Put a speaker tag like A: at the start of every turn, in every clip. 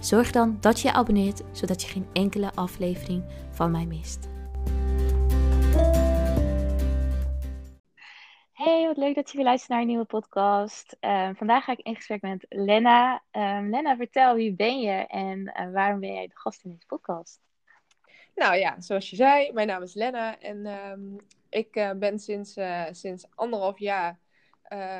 A: zorg dan dat je je abonneert zodat je geen enkele aflevering van mij mist. Hey, wat leuk dat je weer luistert naar een nieuwe podcast. Ehm, vandaag ga ik in gesprek met Lena. Um, Lena, vertel wie ben je en uh, waarom ben jij de gast in deze podcast?
B: Nou ja, zoals je zei, mijn naam is Lena en um, ik uh, ben sinds, uh, sinds anderhalf jaar,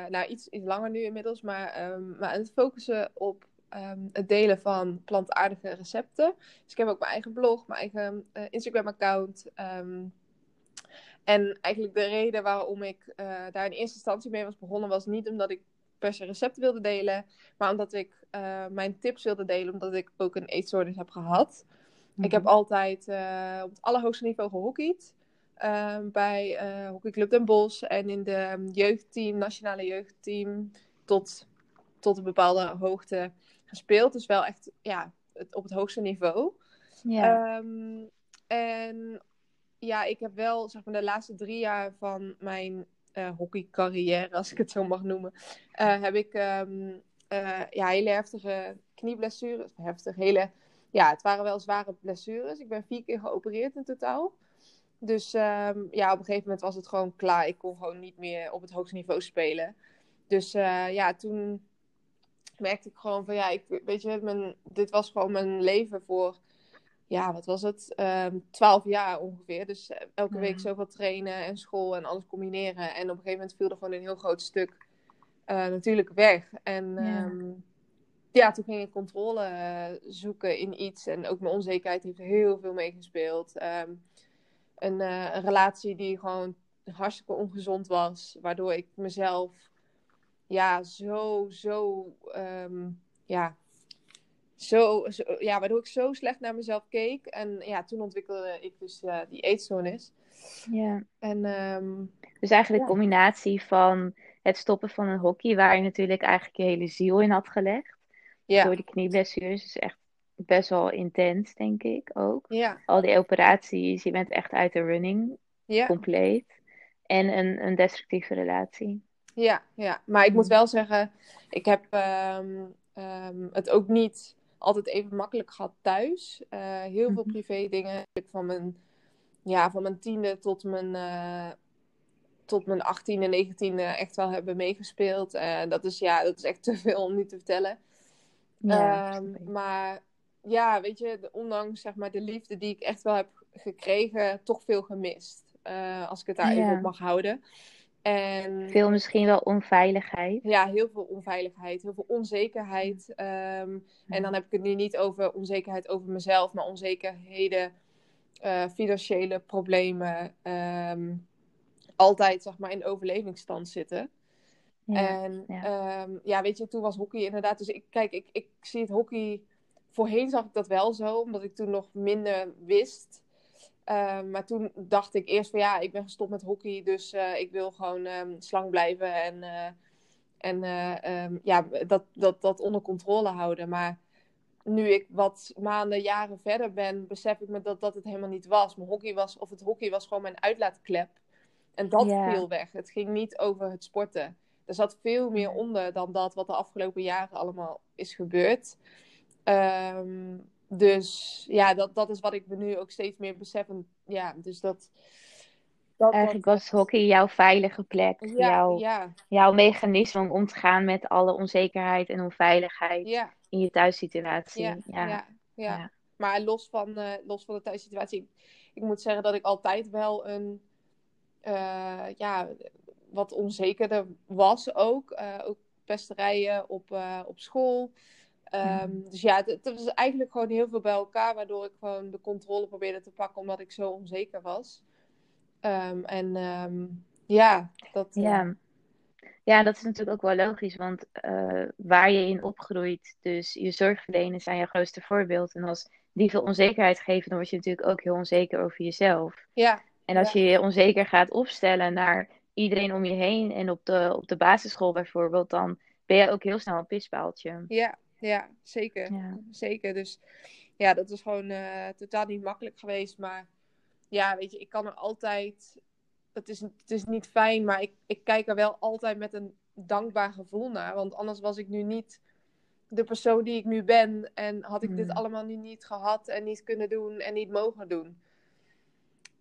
B: nou iets, iets langer nu inmiddels, maar, maar aan het focussen op um, het delen van plantaardige recepten. Dus ik heb ook mijn eigen blog, mijn eigen uh, Instagram-account. Um, en eigenlijk de reden waarom ik uh, daar in eerste instantie mee was begonnen, was niet omdat ik per se recepten wilde delen, maar omdat ik uh, mijn tips wilde delen, omdat ik ook een eetstoornis heb gehad. Ik heb mhm. altijd op het allerhoogste niveau gehockeyd. Um, bij Hockey Club Den Bosch en in de jeugdteam, nationale jeugdteam, tot, tot een bepaalde hoogte gespeeld. Dus wel echt ja, het, op het hoogste niveau. Ja. Um, en ja, ik heb wel zeg maar, de laatste drie jaar van mijn uh, hockeycarrière, als ik het zo mag noemen, uh, heb ik um, uh, ja, hele heftige knieblessures. Heftig, hele, ja, het waren wel zware blessures. Ik ben vier keer geopereerd in totaal. Dus um, ja, op een gegeven moment was het gewoon klaar. Ik kon gewoon niet meer op het hoogste niveau spelen. Dus ja, toen merkte ik gewoon van ja, ik, weet je, mijn, dit was gewoon mijn leven voor, ja, wat was het? Um, twaalf jaar ongeveer. Dus eh, elke ja. week zoveel trainen en school en alles combineren. En op een gegeven moment viel er gewoon een heel groot stuk uh, natuurlijk weg. En ja. Um, ja, toen ging ik controle uh, zoeken in iets. En ook mijn onzekerheid heeft heel veel meegespeeld. Um, een, een relatie die gewoon hartstikke ongezond was. Waardoor ik mezelf ja, zo, zo, um, ja, zo, zo, ja, waardoor ik zo slecht naar mezelf keek. En ja, toen ontwikkelde ik dus uh, die eetstoornis.
A: Ja. En, um, dus eigenlijk de combinatie van het stoppen van een hockey, waar je natuurlijk eigenlijk je hele ziel in had gelegd. Ja. Door die knieblessures is echt best wel intens, denk ik ook. Ja. Al die operaties, je bent echt uit de running, compleet. En een, een destructieve relatie.
B: Ja, ja, maar ik moet mm. wel zeggen, ik heb um, um, het ook niet altijd even makkelijk gehad thuis. Uh, heel veel
A: Mhm.
B: privé dingen van mijn, ja, van mijn tiende tot mijn, uh, tot mijn achttiende, negentiende echt wel hebben meegespeeld. Uh, dat, is, ja, dat is echt te veel om nu te vertellen.
A: Ja,
B: um,
A: ik.
B: maar ja, weet je, de- ondanks zeg maar, de liefde die ik echt wel heb gekregen, toch veel gemist. Als ik het daar even op mag houden. En
A: Veel misschien wel onveiligheid.
B: ja, heel veel onveiligheid, heel veel onzekerheid. Ehm, En dan heb ik het nu niet over onzekerheid over mezelf, maar onzekerheden, eh, financiële problemen. ehm, altijd zeg maar in overlevingsstand zitten.
A: Ja,
B: En
A: ja.
B: ehm, ja, weet je, toen was hockey inderdaad. Dus ik, kijk, ik, ik zie het hockey. Voorheen zag ik dat wel zo, omdat ik toen nog minder wist. Um, maar toen dacht ik eerst van ja, ik ben gestopt met hockey, dus uh, ik wil gewoon um, slank blijven en, uh, en uh, um, ja, dat, dat, dat onder controle houden. Maar nu ik wat maanden, jaren verder ben, besef ik me dat dat het helemaal niet was. Mijn hockey was, of het hockey was gewoon mijn uitlaatklep. En dat viel weg. Het ging niet over het sporten. Er zat veel meer onder dan dat wat de afgelopen jaren allemaal is gebeurd. Ehm, dus ja, dat, dat is wat ik me nu ook steeds meer besef. En, ja, dus dat. dat
A: Eigenlijk
B: dat-
A: was hockey jouw veilige plek,
B: Ja,
A: jouw,
B: ja,
A: jouw mechanisme om om te gaan met alle onzekerheid en onveiligheid
B: ja,
A: in je thuissituatie.
B: ja,
A: Ja,
B: ja, ja.
A: ja.
B: Maar los van, eh, los van de thuissituatie, ik, ik moet zeggen dat ik altijd wel een, eh, ja, wat onzekerder was ook. Eh, ook pesterijen op, op school. Ehm, Dus ja, het, het was eigenlijk gewoon heel veel bij elkaar, waardoor ik gewoon de controle probeerde te pakken, omdat ik zo onzeker was. Ehm, en ehm, ja, dat. eh,
A: Ja. Ja, dat is natuurlijk ook wel logisch, want uh, waar je in opgroeit, dus je zorgverleners zijn je grootste voorbeeld. En als die veel onzekerheid geven, dan word je natuurlijk ook heel onzeker over jezelf.
B: Ja.
A: En als je je onzeker gaat opstellen naar iedereen om je heen en op de, op de basisschool bijvoorbeeld, dan ben je ook heel snel een pispaaltje.
B: Ja, ja zeker. Ja. Zeker. Dus ja, dat is gewoon uh, totaal niet makkelijk geweest. Maar ja, weet je, ik kan er altijd. Het is, het is niet fijn, maar ik, ik kijk er wel altijd met een dankbaar gevoel naar. Want anders was ik nu niet de persoon die ik nu ben. En had ik dit hmm. allemaal nu niet gehad en niet kunnen doen en niet mogen doen.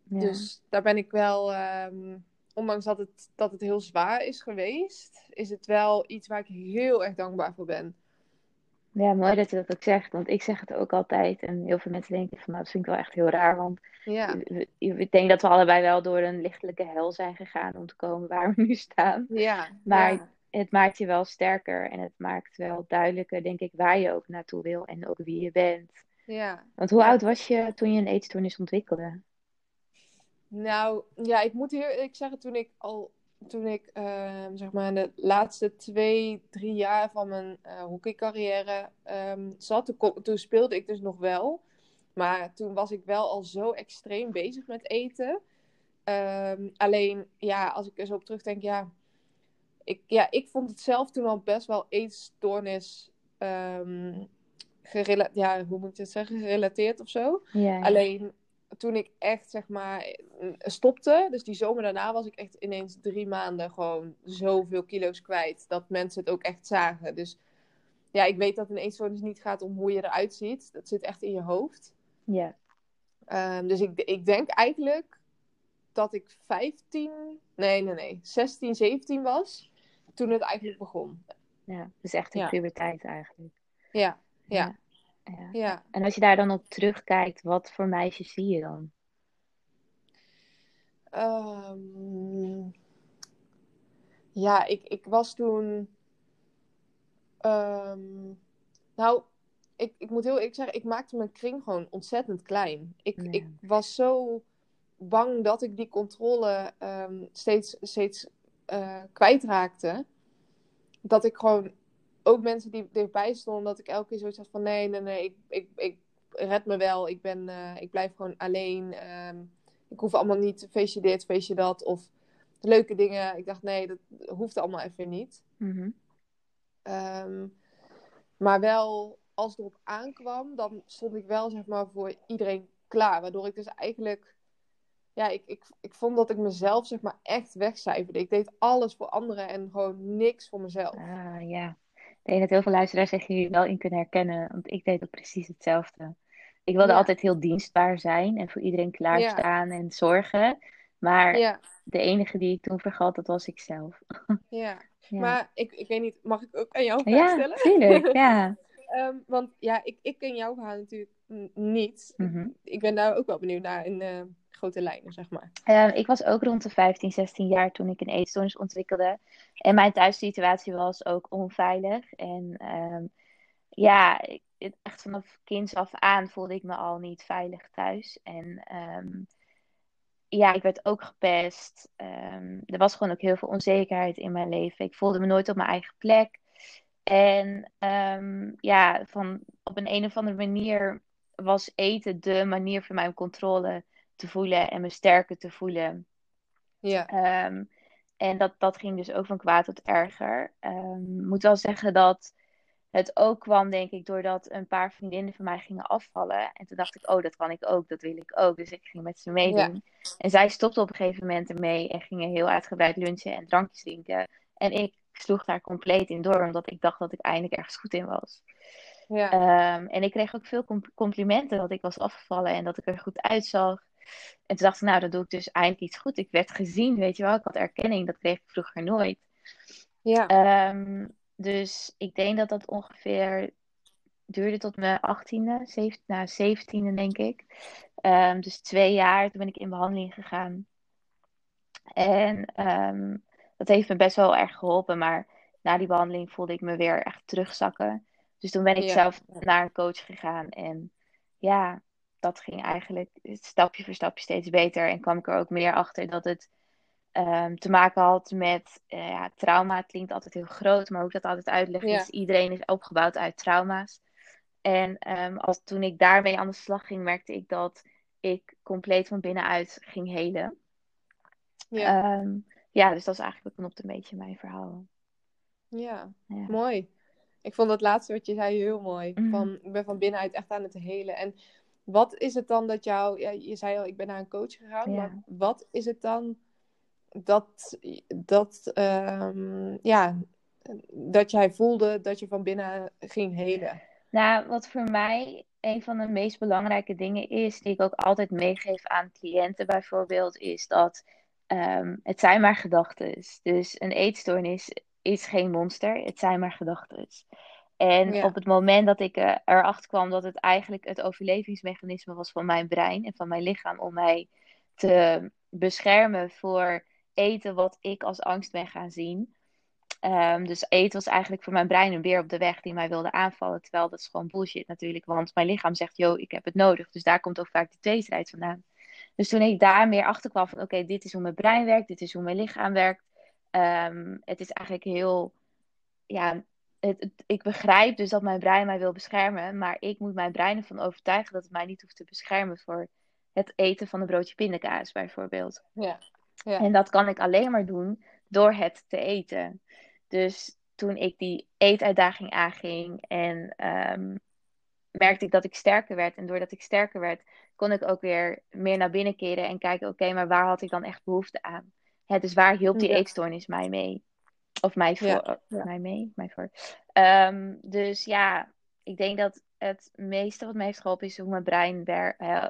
B: Ja. Dus daar ben ik wel, um, ondanks dat het, dat het heel zwaar is geweest, is het wel iets waar ik heel erg dankbaar voor ben.
A: Ja, mooi dat je dat ook zegt, want ik zeg het ook altijd. En heel veel mensen denken van, nou, dat vind ik wel echt heel raar. Want
B: ja.
A: ik denk dat we allebei wel door een lichtelijke hel zijn gegaan om te komen waar we nu staan.
B: Ja.
A: Maar het maakt je wel sterker en het maakt wel duidelijker, denk ik, waar je ook naartoe wil en ook wie je bent.
B: Ja.
A: Want hoe oud was je toen je een eetstoornis ontwikkelde?
B: Nou, ja, ik moet hier ik zeggen, toen ik al toen ik uh, zeg maar in de laatste twee, drie jaar van mijn uh, hockeycarrière um, zat, toen, toen, speelde ik dus nog wel. Maar toen was ik wel al zo extreem bezig met eten. Um, alleen, ja, als ik er zo op terugdenk, ja ik, ja, ik vond het zelf toen al best wel eetstoornis um, ja, hoe moet ik het zeggen, gerelateerd of zo.
A: Ja,
B: Alleen toen ik echt, zeg maar, stopte, dus die zomer daarna was ik echt ineens drie maanden gewoon zoveel kilo's kwijt. Dat mensen het ook echt zagen. Dus ja, ik weet dat een eetstoornis niet gaat om hoe je eruit ziet. Dat zit echt in je hoofd.
A: Ja.
B: Um, dus ik, ik denk eigenlijk dat ik 15, nee, nee, nee, 16, 17 was toen het eigenlijk begon.
A: Ja, dus echt in ja. puberteit eigenlijk.
B: Ja, ja.
A: ja. ja. En als je daar dan op terugkijkt, wat voor meisjes zie je dan?
B: Um, ja, ik, ik was toen. Um, nou, ik, ik moet heel eerlijk zeggen, ik maakte mijn kring gewoon ontzettend klein. Ik, ja. ik was zo bang dat ik die controle um, steeds, steeds uh, kwijtraakte. Dat ik gewoon ook mensen die erbij stonden, dat ik elke keer zoiets had van nee, nee, nee, ik, ik, ik red me wel. Ik, ben, uh, ik blijf gewoon alleen. Um, ik hoef allemaal niet feestje dit, feestje dat. Of leuke dingen. Ik dacht nee, dat hoeft allemaal even niet.
A: -hmm.
B: um, maar wel, als het erop aankwam, dan stond ik wel zeg maar voor iedereen klaar. Waardoor ik dus eigenlijk ja, ik, ik, ik vond dat ik mezelf zeg maar echt wegcijferde. Ik deed alles voor anderen en gewoon niks voor mezelf.
A: Ah, ja. Ik denk dat heel veel luisteraars zich hier wel in kunnen herkennen. Want ik deed ook precies hetzelfde. Ik wilde ja. altijd heel dienstbaar zijn en voor iedereen klaarstaan ja. en zorgen. Maar
B: ja.
A: de enige die ik toen vergat, dat was ik zelf.
B: Ja, maar ik, ik weet niet, mag ik ook aan jou
A: ja,
B: stellen?
A: Tuurlijk, ja,
B: um, want ja, ik, ik ken jouw verhaal natuurlijk niet.
A: Mm -hmm.
B: Ik ben daar ook wel benieuwd naar in uh, grote lijnen, zeg maar.
A: Uh, ik was ook rond de 15, 16 jaar toen ik een eetstoornis ontwikkelde. En mijn thuissituatie was ook onveilig. En um, ja, ik, echt vanaf kinds af aan voelde ik me al niet veilig thuis. En um, ja, ik werd ook gepest. Um, er was gewoon ook heel veel onzekerheid in mijn leven. Ik voelde me nooit op mijn eigen plek. En um, ja, van, op een, een of andere manier was eten de manier voor mij om controle te voelen en me sterker te voelen.
B: Ja.
A: Um, en dat, dat ging dus ook van kwaad tot erger. Ik moet wel zeggen dat het ook kwam, denk ik, doordat een paar vriendinnen van mij gingen afvallen. En toen dacht ik, oh, dat kan ik ook, dat wil ik ook. Dus ik ging met ze meedoen. Ja. En zij stopte op een gegeven moment ermee en gingen heel uitgebreid lunchen en drankjes drinken. En ik sloeg daar compleet in door, omdat ik dacht dat ik eindelijk ergens goed in was.
B: Ja.
A: Um, en ik kreeg ook veel complimenten dat ik was afgevallen en dat ik er goed uitzag. En toen dacht ik, nou, dan doe ik dus eindelijk iets goed. Ik werd gezien, weet je wel. Ik had erkenning, dat kreeg ik vroeger nooit.
B: Ja.
A: Um, dus ik denk dat dat ongeveer duurde tot mijn 18e, 17, nou, 17e denk ik. Um, dus twee jaar, toen ben ik in behandeling gegaan. En um, dat heeft me best wel erg geholpen, maar na die behandeling voelde ik me weer echt terugzakken. Dus toen ben ik
B: Ja.
A: zelf naar een coach gegaan en ja, dat ging eigenlijk stapje voor stapje steeds beter. En kwam ik er ook meer achter dat het ehm, te maken had met uh, ja, trauma. Het klinkt altijd heel groot, maar ook dat altijd uitleggen is, iedereen is opgebouwd uit trauma's. En ehm, als, toen ik daarmee aan de slag ging, merkte ik dat ik compleet van binnenuit ging helen. Ja, um, ja dus dat is eigenlijk op een beetje mijn verhaal.
B: Ja, ja, mooi. Ik vond dat laatste wat je zei heel mooi. Mhm. Van, ik ben van binnenuit echt aan het helen. En wat is het dan dat jou... Ja, je zei al, ik ben naar een coach gegaan. Maar wat is het dan dat... dat um, ja, dat jij voelde dat je van binnen ging helen?
A: Nou, wat voor mij een van de meest belangrijke dingen is, die ik ook altijd meegeef aan cliënten bijvoorbeeld, is dat um, het zijn maar gedachten. Dus een eetstoornis is geen monster, het zijn maar gedachten. En op het moment dat ik uh, erachter kwam dat het eigenlijk het overlevingsmechanisme was van mijn brein en van mijn lichaam om mij te beschermen voor eten wat ik als angst ben gaan zien, Um, dus eten was eigenlijk voor mijn brein een weer op de weg die mij wilde aanvallen. Terwijl dat is gewoon bullshit natuurlijk. Want mijn lichaam zegt, yo, ik heb het nodig. Dus daar komt ook vaak de tweestrijd vandaan. Dus toen ik daar meer achter kwam van, oké, dit is hoe mijn brein werkt. Dit is hoe mijn lichaam werkt. Um, het is eigenlijk heel, ja, het, ik begrijp dus dat mijn brein mij wil beschermen. Maar ik moet mijn brein ervan overtuigen dat het mij niet hoeft te beschermen voor het eten van een broodje pindakaas bijvoorbeeld. Ja. Ja. En dat kan ik alleen maar doen door het te eten. Dus toen ik die eetuitdaging aanging en ehm, merkte ik dat ik sterker werd. En doordat ik sterker werd, kon ik ook weer meer naar binnen keren en kijken, oké, maar waar had ik dan echt behoefte aan? Hè, dus waar hielp die eetstoornis mij mee? Of mij voor? Mij mee? Mij voor. Ehm, dus ja, ik denk dat het meeste wat me heeft geholpen is hoe mijn brein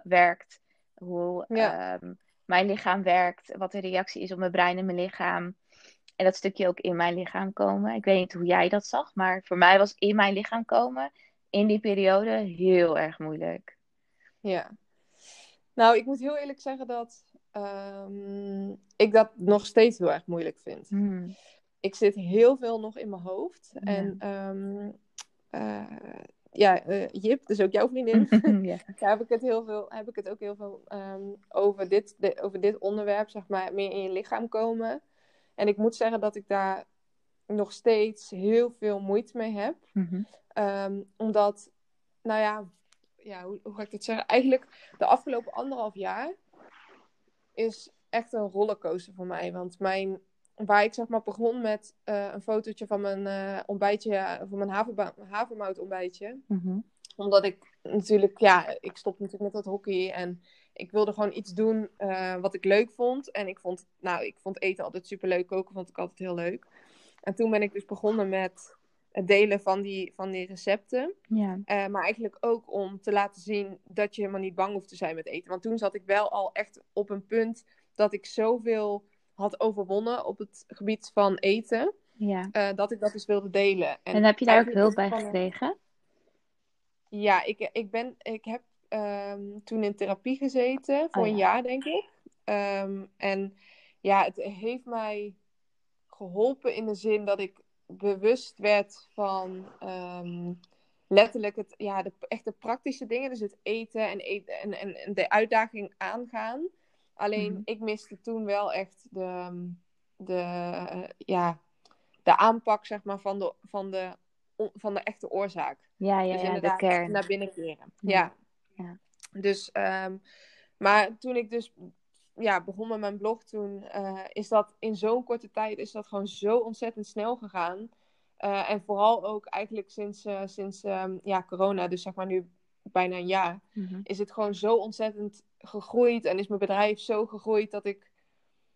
A: werkt. Hoe ehm, mijn lichaam werkt. Wat de reactie is op mijn brein en mijn lichaam. En dat stukje ook in mijn lichaam komen. Ik weet niet hoe jij dat zag, maar voor mij was in mijn lichaam komen in die periode heel erg moeilijk.
B: Ja. Nou, ik moet heel eerlijk zeggen dat ehm, ik dat nog steeds heel erg moeilijk vind. Hmm. Ik zit heel veel nog in mijn hoofd. En um, uh, ja, uh, Jip, dus ook jouw vriendin, ja. daar heb ik het, heel veel, heb ik het ook heel veel um, over, dit, de, over dit onderwerp, zeg maar, meer in je lichaam komen. En ik moet zeggen dat ik daar nog steeds heel veel moeite mee heb. Mhm. Ehm, omdat, nou ja, ja hoe, hoe, ga ik dit zeggen? Eigenlijk de afgelopen anderhalf jaar is echt een rollercoaster voor mij. Want mijn, waar ik zeg maar begon met uh, een fotootje van mijn uh, ontbijtje, van mijn havermout ontbijtje. Mhm. Omdat ik natuurlijk, ja, ik stop natuurlijk met dat hockey en ik wilde gewoon iets doen uh, wat ik leuk vond. En ik vond, nou, ik vond eten altijd super leuk. Koken vond ik altijd heel leuk. En toen ben ik dus begonnen met het delen van die, van die recepten. Ja. Maar eigenlijk ook om te laten zien dat je helemaal niet bang hoeft te zijn met eten. Want toen zat ik wel al echt op een punt dat ik zoveel had overwonnen op het gebied van eten. Ja. Uh, dat ik dat dus wilde delen.
A: En, en heb je daar ook hulp bij gekregen?
B: Ja, ik, ik, ben, ik heb um, toen in therapie gezeten, voor oh, een jaar denk ik. Um, en ja, het heeft mij geholpen in de zin dat ik bewust werd van um, letterlijk het, ja, de echte praktische dingen. Dus het eten en, eten en, en, en de uitdaging aangaan. Alleen mm. ik miste toen wel echt de, de, ja, de aanpak zeg maar, van, de, van, de, van de echte oorzaak.
A: Ja, ja, dus ja de kern.
B: Naar binnen keren. ja. Ja. Dus, um, maar toen ik dus ja, begon met mijn blog, toen uh, is dat in zo'n korte tijd is dat gewoon zo ontzettend snel gegaan. Uh, en vooral ook eigenlijk sinds, uh, sinds um, ja, corona, dus zeg maar nu bijna een jaar, mm-hmm. is het gewoon zo ontzettend gegroeid. En is mijn bedrijf zo gegroeid dat ik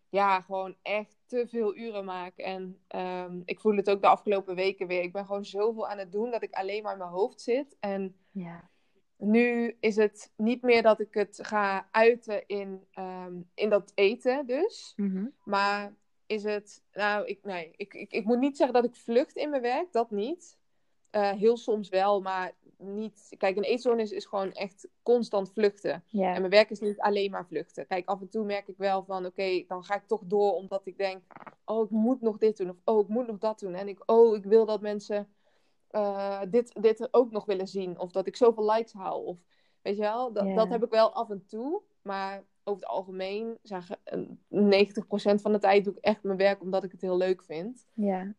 B: ja, gewoon echt te veel uren maak. En um, ik voel het ook de afgelopen weken weer. Ik ben gewoon zoveel aan het doen dat ik alleen maar in mijn hoofd zit. En ja nu is het niet meer dat ik het ga uiten in, ehm, in dat eten, dus. Mhm. Maar is het, nou, ik, nee, ik, ik, ik moet niet zeggen dat ik vlucht in mijn werk, dat niet. Uh, heel soms wel, maar niet. Kijk, een eetstoornis is gewoon echt constant vluchten. En mijn werk is niet alleen maar vluchten. Kijk, af en toe merk ik wel van, oké, dan ga ik toch door omdat ik denk, oh, ik moet nog dit doen of oh, ik moet nog dat doen. En ik, oh, ik wil dat mensen uh, dit, dit ook nog willen zien. Of dat ik zoveel likes haal. Of weet je wel, dat, dat heb ik wel af en toe. Maar over het algemeen, zeg, 90% van de tijd doe ik echt mijn werk omdat ik het heel leuk vind.
A: Ja.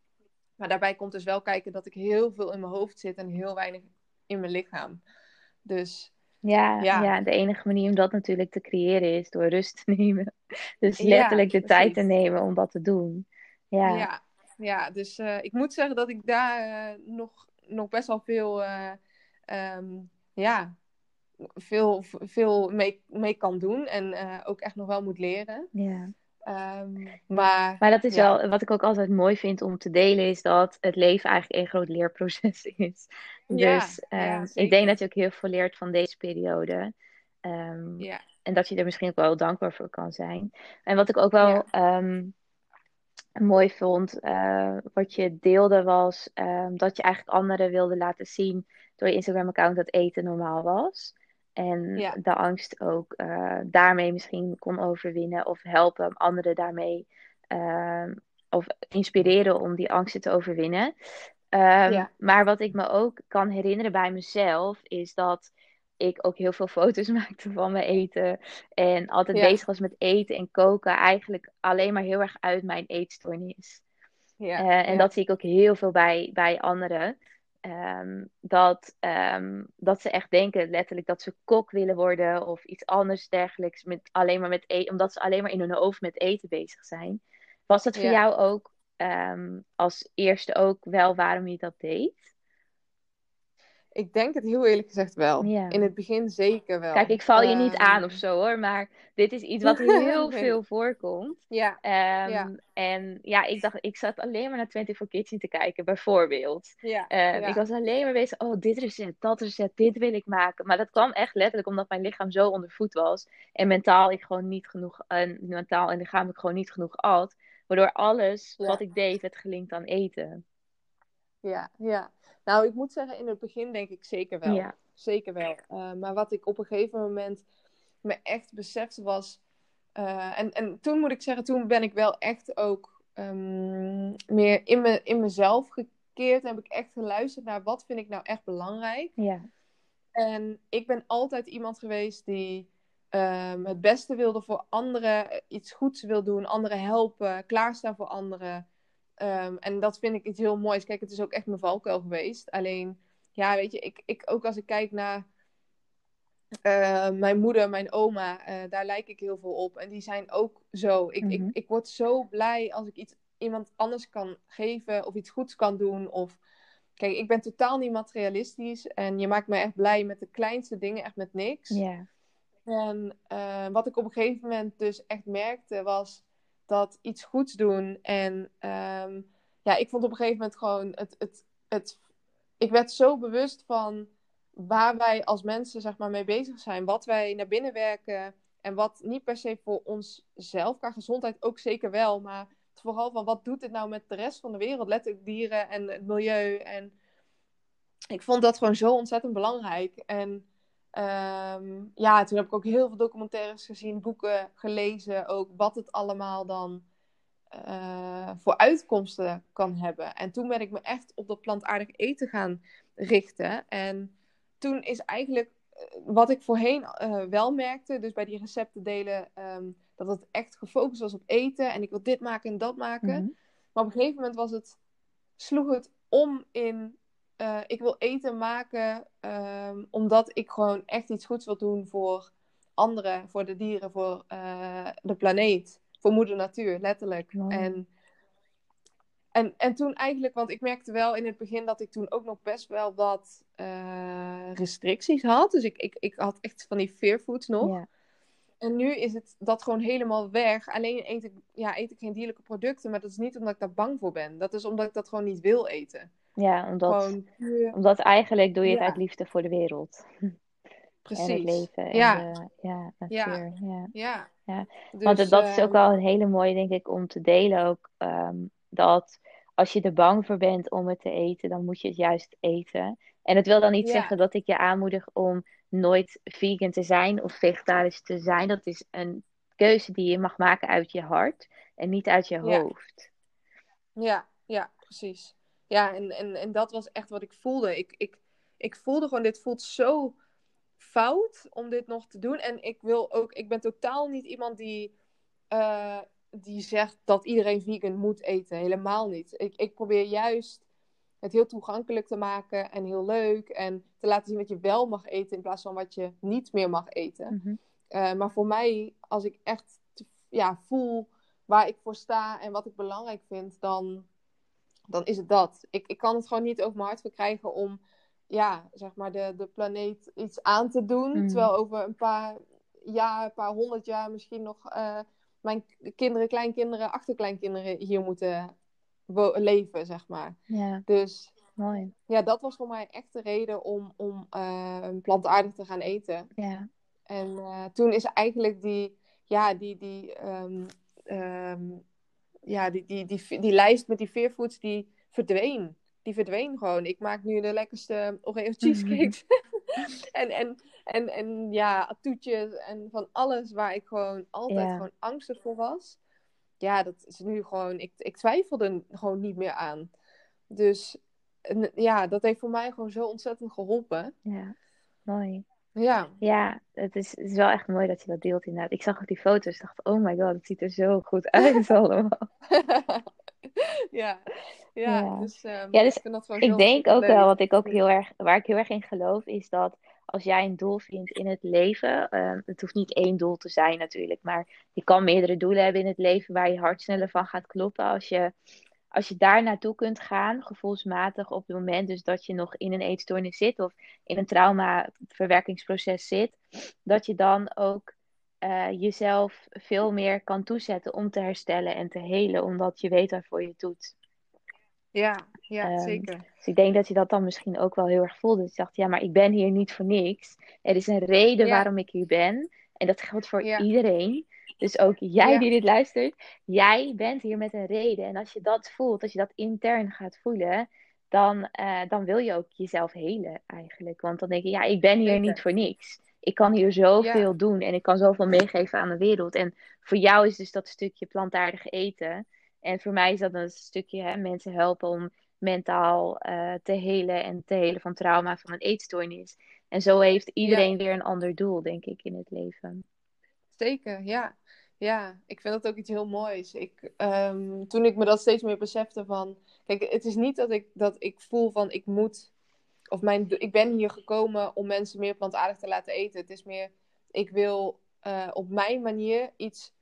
B: Maar daarbij komt dus wel kijken dat ik heel veel in mijn hoofd zit en heel weinig in mijn lichaam. Dus
A: ja, ja.
B: Ja.
A: de enige manier om dat natuurlijk te creëren is door rust te nemen. Dus
B: Ja,
A: letterlijk de tijd te nemen om dat te doen. Ja,
B: Ja, ja dus eh, ik moet zeggen dat ik daar eh, nog, nog best wel veel, eh, ehm, ja, veel, veel mee, mee kan doen. En ook echt nog wel moet leren.
A: ja.
B: Ehm, maar
A: Maar dat is
B: Ja.
A: wel, wat ik ook altijd mooi vind om te delen, is dat het leven eigenlijk een groot leerproces is.
B: Ja,
A: Dus
B: ja,
A: ehm, ik denk dat je ook heel veel leert van deze periode. Ehm, En dat je er misschien ook wel dankbaar voor kan zijn. En wat ik ook wel mooi vond, eh, wat je deelde, was dat je eigenlijk anderen wilde laten zien door je Instagram-account dat eten normaal was. En
B: Ja.
A: de angst ook eh, daarmee misschien kon overwinnen of helpen anderen daarmee. ehm, of inspireren om die angsten te overwinnen. Ehm,
B: Ja.
A: Maar wat ik me ook kan herinneren bij mezelf, is dat ik ook heel veel foto's maakte van mijn eten. En altijd
B: Ja.
A: bezig was met eten en koken. Eigenlijk alleen maar heel erg uit mijn eetstoornis.
B: ja,
A: Eh, en dat zie ik ook heel veel bij, bij anderen. Ehm, dat, ehm, dat ze echt denken letterlijk dat ze kok willen worden of iets anders dergelijks. Met, alleen maar met eten, omdat ze alleen maar in hun hoofd met eten bezig zijn. Was dat voor
B: Ja.
A: jou ook ehm, als eerste ook wel waarom je dat deed?
B: Ik denk het heel eerlijk gezegd wel.
A: Ja.
B: In het begin zeker wel.
A: Kijk, ik val je niet
B: Ehm,
A: aan of zo hoor, maar dit is iets wat heel
B: Nee.
A: veel voorkomt.
B: Ja,
A: Ehm,
B: Ja.
A: En ja, ik dacht, ik zat alleen maar naar 24 Kitchen te kijken, bijvoorbeeld.
B: ja,
A: Eh,
B: ja.
A: Ik was alleen maar bezig, oh, dit recept, dat recept, dit wil ik maken. Maar dat kwam echt letterlijk omdat mijn lichaam zo onder voet was. En mentaal ik gewoon niet genoeg, en mentaal en lichamelijk gewoon niet genoeg at. Waardoor alles wat ik deed werd gelinkt aan eten.
B: Ja, ja. Nou, ik moet zeggen, in het begin denk ik zeker wel.
A: Ja.
B: Zeker wel. Eh, maar wat ik op een gegeven moment me echt besefte was. eh, en, en toen moet ik zeggen, toen ben ik wel echt ook ehm, meer in, me, in mezelf gekeerd. En heb ik echt geluisterd naar wat vind ik nou echt belangrijk.
A: Ja,
B: En ik ben altijd iemand geweest die ehm, het beste wilde voor anderen, iets goeds wil doen, anderen helpen, klaarstaan voor anderen. Ehm, en dat vind ik iets heel moois. Kijk, het is ook echt mijn valkuil geweest. Alleen, ja, weet je, ik, ik, ook als ik kijk naar eh, mijn moeder, mijn oma, eh, daar lijk ik heel veel op. En die zijn ook zo. Ik,
A: Mhm.
B: ik, ik word zo blij als ik iets iemand anders kan geven of iets goeds kan doen. Of kijk, ik ben totaal niet materialistisch en je maakt me echt blij met de kleinste dingen, echt met niks.
A: ja,
B: En eh, wat ik op een gegeven moment dus echt merkte was dat iets goeds doen. En ehm, ja, ik vond op een gegeven moment gewoon het, het, het. Ik werd zo bewust van waar wij als mensen zeg maar mee bezig zijn. Wat wij naar binnen werken. En wat niet per se voor onszelf, qua gezondheid ook zeker wel. Maar vooral van wat doet dit nou met de rest van de wereld? Letterlijk dieren en het milieu. En ik vond dat gewoon zo ontzettend belangrijk. En Ehm, ja, toen heb ik ook heel veel documentaires gezien, boeken gelezen, ook wat het allemaal dan eh, voor uitkomsten kan hebben. En toen ben ik me echt op dat plantaardig eten gaan richten. En toen is eigenlijk eh, wat ik voorheen eh, wel merkte, dus bij die recepten delen, ehm, dat het echt gefocust was op eten en ik wil dit maken en dat maken.
A: Mhm.
B: Maar op een gegeven moment was het, sloeg het om in, eh, ik wil eten maken ehm, omdat ik gewoon echt iets goeds wil doen voor anderen, voor de dieren, voor eh, de planeet, voor moeder natuur, letterlijk. En, en, en toen eigenlijk, want ik merkte wel in het begin dat ik toen ook nog best wel wat eh, restricties had. Dus ik, ik, ik had echt van die fear foods nog.
A: ja,
B: En nu is het dat gewoon helemaal weg. Alleen eet ik, ja, eet ik geen dierlijke producten, maar dat is niet omdat ik daar bang voor ben. Dat is omdat ik dat gewoon niet wil eten.
A: Ja, omdat,
B: Gewoon
A: omdat eigenlijk doe je het
B: Ja.
A: uit liefde voor de wereld. En het
B: precies.
A: leven en
B: Ja.
A: de ja,
B: Ja.
A: natuur. Ja.
B: Ja.
A: Ja.
B: Dus,
A: Want dat is ook
B: ehm,
A: wel een hele mooie, denk ik, om te delen ook. ehm, dat als je er bang voor bent om het te eten, dan moet je het juist eten. En het wil dan niet zeggen dat ik je aanmoedig om nooit vegan te zijn of vegetarisch te zijn. Dat is een keuze die je mag maken uit je hart en niet uit je hoofd.
B: Ja, ja, precies. Ja, en, en, en dat was echt wat ik voelde. Ik, ik, ik voelde gewoon, dit voelt zo fout om dit nog te doen. En ik wil ook, ik ben totaal niet iemand die, eh, die zegt dat iedereen vegan moet eten. Helemaal niet. Ik, ik probeer juist het heel toegankelijk te maken en heel leuk. En te laten zien wat je wel mag eten in plaats van wat je niet meer mag eten.
A: Mhm.
B: Uh, maar voor mij, als ik echt ja, voel waar ik voor sta en wat ik belangrijk vind, dan, dan is het dat. Ik, ik kan het gewoon niet over mijn hart verkrijgen om ja, zeg maar de, de planeet iets aan te doen.
A: Mm.
B: Terwijl over een paar jaar, een paar honderd jaar misschien nog uh, mijn kinderen, kleinkinderen, achterkleinkinderen hier moeten leven, zeg maar.
A: Ja,
B: Dus
A: mooi.
B: ja, dat was voor mij echt de reden om, om uh, plantaardig te gaan eten.
A: Ja.
B: En uh, toen is eigenlijk die, ja, die, die, um, um, ja, die, die, die, die, lijst met die veerfoods, die verdween. Die verdween gewoon. Ik maak nu de lekkerste Oreo cheesecakes. en, en, en, en ja, toetjes en van alles waar ik gewoon altijd
A: Ja.
B: gewoon angstig voor was. Ja, dat is nu gewoon... Ik, ik twijfelde er gewoon niet meer aan. Dus ja, dat heeft voor mij gewoon zo ontzettend geholpen.
A: Ja, mooi.
B: Ja.
A: Ja, het is, het is wel echt mooi dat je dat deelt inderdaad. Ik zag ook die foto's dacht, oh my god, het ziet er zo goed uit allemaal.
B: ja. Ja,
A: Ja.
B: dus, ehm,
A: Ja, dus
B: ik vind dat
A: Ik denk ook
B: leuk.
A: wel, wat ik ook heel erg, waar ik heel erg in geloof, is dat als jij een doel vindt in het leven, eh, het hoeft niet één doel te zijn natuurlijk, maar je kan meerdere doelen hebben in het leven waar je hart sneller van gaat kloppen. Als je, als je daar naartoe kunt gaan, gevoelsmatig op het moment dus dat je nog in een eetstoornis zit of in een traumaverwerkingsproces zit, dat je dan ook eh, jezelf veel meer kan toezetten om te herstellen en te helen, omdat je weet waarvoor je het doet.
B: Ja, ja
A: Ehm,
B: zeker.
A: Dus ik denk dat je dat dan misschien ook wel heel erg voelde. Dat je dacht, ja, maar ik ben hier niet voor niks. Er is een reden
B: Ja.
A: waarom ik hier ben. En dat geldt voor
B: Ja.
A: iedereen. Dus ook jij
B: Ja.
A: die dit luistert, jij bent hier met een reden. En als je dat voelt, als je dat intern gaat voelen, dan, eh, dan wil je ook jezelf helen eigenlijk. Want dan denk je, ja, ik ben hier niet voor niks. Ik kan hier zoveel
B: Ja.
A: doen en ik kan zoveel meegeven aan de wereld. En voor jou is dus dat stukje plantaardig eten. En voor mij is dat een stukje hè, mensen helpen om mentaal eh, te helen en te helen van trauma van een eetstoornis. En zo heeft iedereen weer een ander doel, denk ik, in het leven.
B: Zeker, ja. Ja, ik vind dat ook iets heel moois. Ik, ehm, toen ik me dat steeds meer besefte van... Kijk, het is niet dat ik, dat ik voel van ik moet... Of mijn, ik ben hier gekomen om mensen meer plantaardig te laten eten. Het is meer, ik wil eh, op mijn manier iets...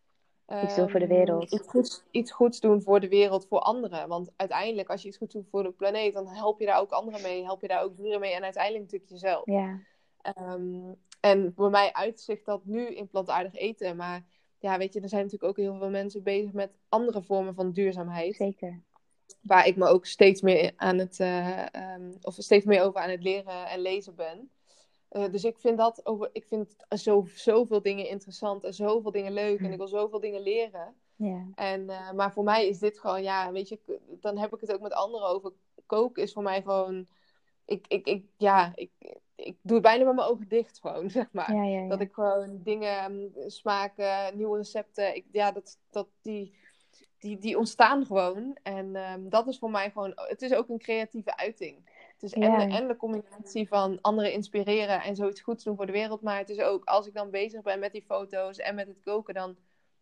A: Iets doen voor de
B: ehm,
A: wereld.
B: Iets goeds, iets goeds doen voor de wereld, voor anderen. Want uiteindelijk, als je iets goeds doet voor de planeet... dan help je daar ook anderen mee. Help je daar ook dieren mee. En uiteindelijk natuurlijk jezelf.
A: Ja,
B: Ehm, en bij mij uitzicht dat nu in plantaardig eten. Maar ja, weet je, er zijn natuurlijk ook heel veel mensen bezig met andere vormen van duurzaamheid.
A: zeker.
B: Waar ik me ook steeds meer aan het, eh, ehm, of steeds meer over aan het leren en lezen ben. Eh, dus ik vind dat over, ik vind zo, zoveel dingen interessant en zoveel dingen leuk. En ik wil zoveel dingen leren.
A: Ja,
B: En, eh, maar voor mij is dit gewoon, ja, weet je, dan heb ik het ook met anderen over. Koken is voor mij gewoon, ik, ik, ik, ja, ik, ik doe het bijna met mijn ogen dicht gewoon, zeg maar.
A: ja, ja. ja.
B: Dat ik gewoon dingen, mm, smaken, nieuwe recepten, ik, ja, dat, dat die, die, die ontstaan gewoon. En ehm, dat is voor mij gewoon, het is ook een creatieve uiting. Het is en, de, en de combinatie van anderen inspireren en zoiets goeds doen voor de wereld. Maar het is ook, als ik dan bezig ben met die foto's en met het koken, dan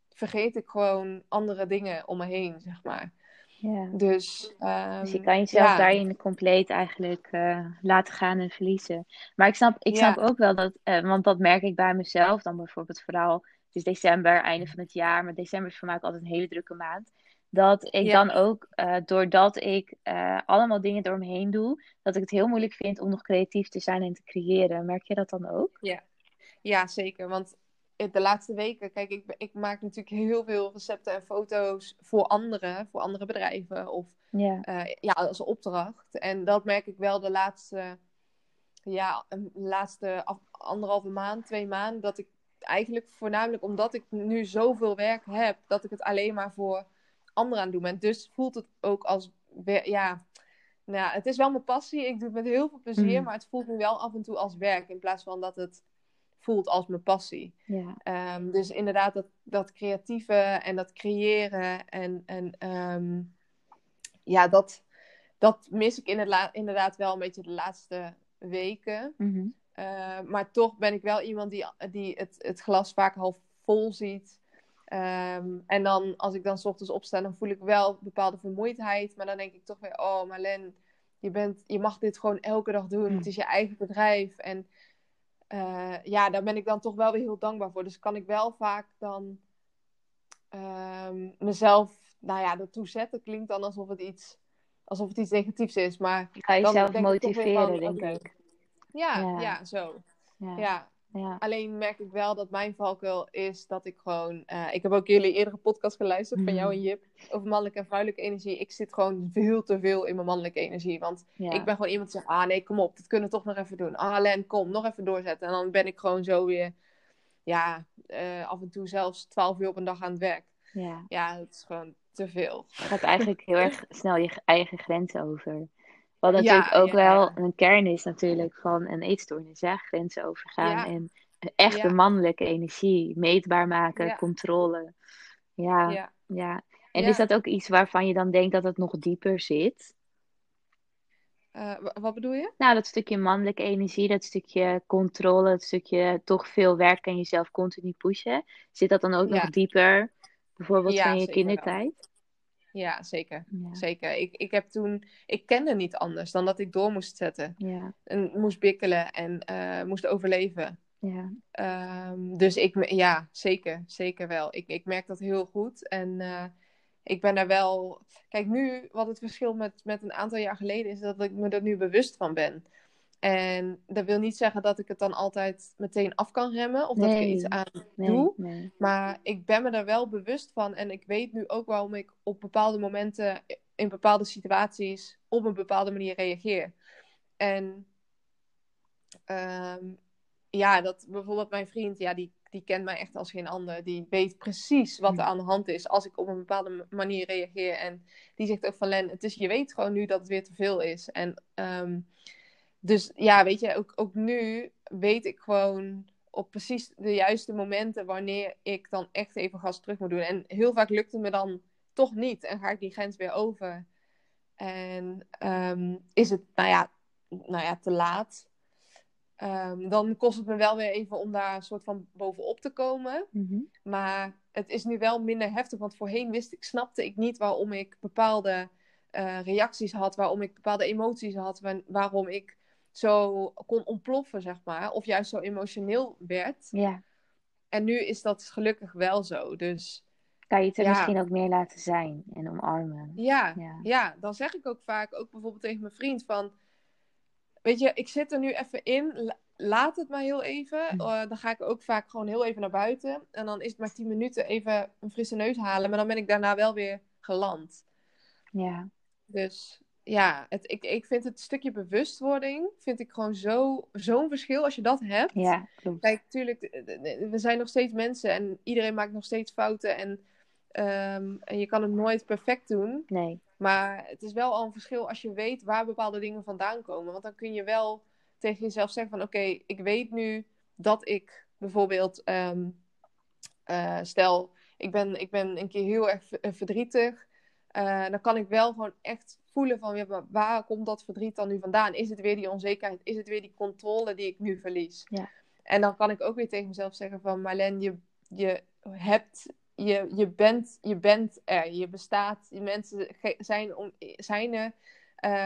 B: vergeet ik gewoon andere dingen om me heen, zeg maar.
A: Ja.
B: Dus, ehm,
A: Dus je kan jezelf
B: ja.
A: daarin compleet eigenlijk eh, laten gaan en verliezen. Maar ik snap, ik
B: Ja.
A: snap ook wel dat, eh, want dat merk ik bij mezelf dan bijvoorbeeld vooral. Het is december, einde van het jaar, maar december is voor mij ook altijd een hele drukke maand. Dat ik
B: Ja.
A: dan ook, eh, doordat ik allemaal dingen door me heen doe, dat ik het heel moeilijk vind om nog creatief te zijn en te creëren. Merk je dat dan ook?
B: Ja, zeker. Want de laatste weken, kijk, ik, ik maak natuurlijk heel veel recepten en foto's voor anderen, voor andere bedrijven of
A: Ja,
B: eh, ja, als opdracht. En dat merk ik wel de laatste, ja, laatste af- anderhalve maand, twee maanden, dat ik eigenlijk voornamelijk omdat ik nu zoveel werk heb, dat ik het alleen maar voor anderen aan het doen ben. Dus voelt het ook als, ja, nou ja, het is wel mijn passie. Ik doe het met heel veel plezier,
A: Mhm.
B: maar het voelt nu wel af en toe als werk in plaats van dat het voelt als mijn passie.
A: ja,
B: Ehm, dus inderdaad, dat, dat creatieve en dat creëren en, en ehm, ja, dat, dat mis ik inderdaad wel een beetje de laatste weken.
A: mhm.
B: Eh, maar toch ben ik wel iemand die, die het, het glas vaak half vol ziet. Ehm, en dan, als ik dan s ochtends opsta, dan voel ik wel bepaalde vermoeidheid. Maar dan denk ik toch weer, oh Marlen, je, bent, je mag dit gewoon elke dag doen. Het is je eigen bedrijf. En uh, ja, daar ben ik dan toch wel weer heel dankbaar voor. Dus kan ik wel vaak dan um, mezelf, nou ja, ertoe zetten. Klinkt dan alsof het iets, alsof het iets negatiefs is. Maar
A: ga je jezelf motiveren, denk ik.
B: Ja, ja, ja. zo. Ja. ja. Ja. Alleen merk ik wel dat mijn valkuil is dat ik gewoon. Uh, ik heb ook jullie eerdere podcast geluisterd van jou en Jip over mannelijke en vrouwelijke energie. Ik zit gewoon veel te veel in mijn mannelijke energie. Want ik ben gewoon iemand die zegt: Ah nee, kom op, dat kunnen we toch nog even doen. Ah Len, kom, nog even doorzetten. En dan ben ik gewoon zo weer. Ja, uh, af en toe zelfs 12 uur op een dag aan het werk. Ja, ja het is gewoon te veel.
A: Je gaat eigenlijk heel erg snel je eigen grenzen over. Wat natuurlijk ook wel een kern is natuurlijk van een eetstoornis. Ja? Grenzen overgaan en echte mannelijke energie. Meetbaar maken, controle. Ja, ja. En is dat ook iets waarvan je dan denkt dat het nog dieper zit?
B: Uh, wat bedoel je?
A: Nou, dat stukje mannelijke energie, dat stukje controle, dat stukje toch veel werk en jezelf continu pushen. Zit dat dan ook nog dieper, bijvoorbeeld van je kindertijd?
B: Ja, zeker. zeker. Ik, ik heb toen, ik kende niet anders dan dat ik door moest zetten. Ja. En moest bikkelen en uh, moest overleven. Ja. Um, dus ik, ja, zeker, zeker wel. Ik, ik merk dat heel goed. En uh, ik ben er wel. Kijk, nu, wat het verschil met, met een aantal jaar geleden is, dat ik me er nu bewust van ben. En dat wil niet zeggen dat ik het dan altijd meteen af kan remmen of dat ik er iets aan doe. Maar ik ben me er wel bewust van en ik weet nu ook waarom ik op bepaalde momenten in bepaalde situaties op een bepaalde manier reageer. En um, ja, dat bijvoorbeeld mijn vriend, ja, die, die kent mij echt als geen ander. Die weet precies wat er aan de hand is als ik op een bepaalde manier reageer. En die zegt ook van Len, het is, je weet gewoon nu dat het weer te veel is. En um, dus ja, weet je, ook, ook nu weet ik gewoon op precies de juiste momenten wanneer ik dan echt even gas terug moet doen. En heel vaak lukt het me dan toch niet en ga ik die grens weer over. En um, is het, nou ja, nou ja te laat. Um, dan kost het me wel weer even om daar een soort van bovenop te komen. Mm Maar het is nu wel minder heftig, want voorheen wist ik, snapte ik niet waarom ik bepaalde uh, reacties had, waarom ik bepaalde emoties had, waarom ik zo kon ontploffen, zeg maar. Of juist zo emotioneel werd. Ja. En nu is dat gelukkig wel zo. Dus
A: kan je het er misschien ook meer laten zijn en omarmen.
B: Ja, ja, ja. dan zeg ik ook vaak, ook bijvoorbeeld tegen mijn vriend van... Weet je, ik zit er nu even in, laat het maar heel even. Hm. Uh, dan ga ik ook vaak gewoon heel even naar buiten. En dan is het maar tien minuten even een frisse neus halen. Maar dan ben ik daarna wel weer geland. Ja. Dus ja, het, ik, ik vind het stukje bewustwording, vind ik gewoon zo, zo'n verschil als je dat hebt. Ja, klopt. Kijk, natuurlijk, we zijn nog steeds mensen en iedereen maakt nog steeds fouten en, um, en je kan het nooit perfect doen. Nee. Maar het is wel al een verschil als je weet waar bepaalde dingen vandaan komen. Want dan kun je wel tegen jezelf zeggen van oké, ik weet nu dat ik bijvoorbeeld, um, uh, stel, ik ben, ik ben een keer heel erg verdrietig. Uh, dan kan ik wel gewoon echt voelen van ja, waar komt dat verdriet dan nu vandaan? Is het weer die onzekerheid? Is het weer die controle die ik nu verlies? Ja. En dan kan ik ook weer tegen mezelf zeggen van Marlen, je, je hebt, je, je, bent, je bent er, je bestaat. Die mensen zijn, om, zijn er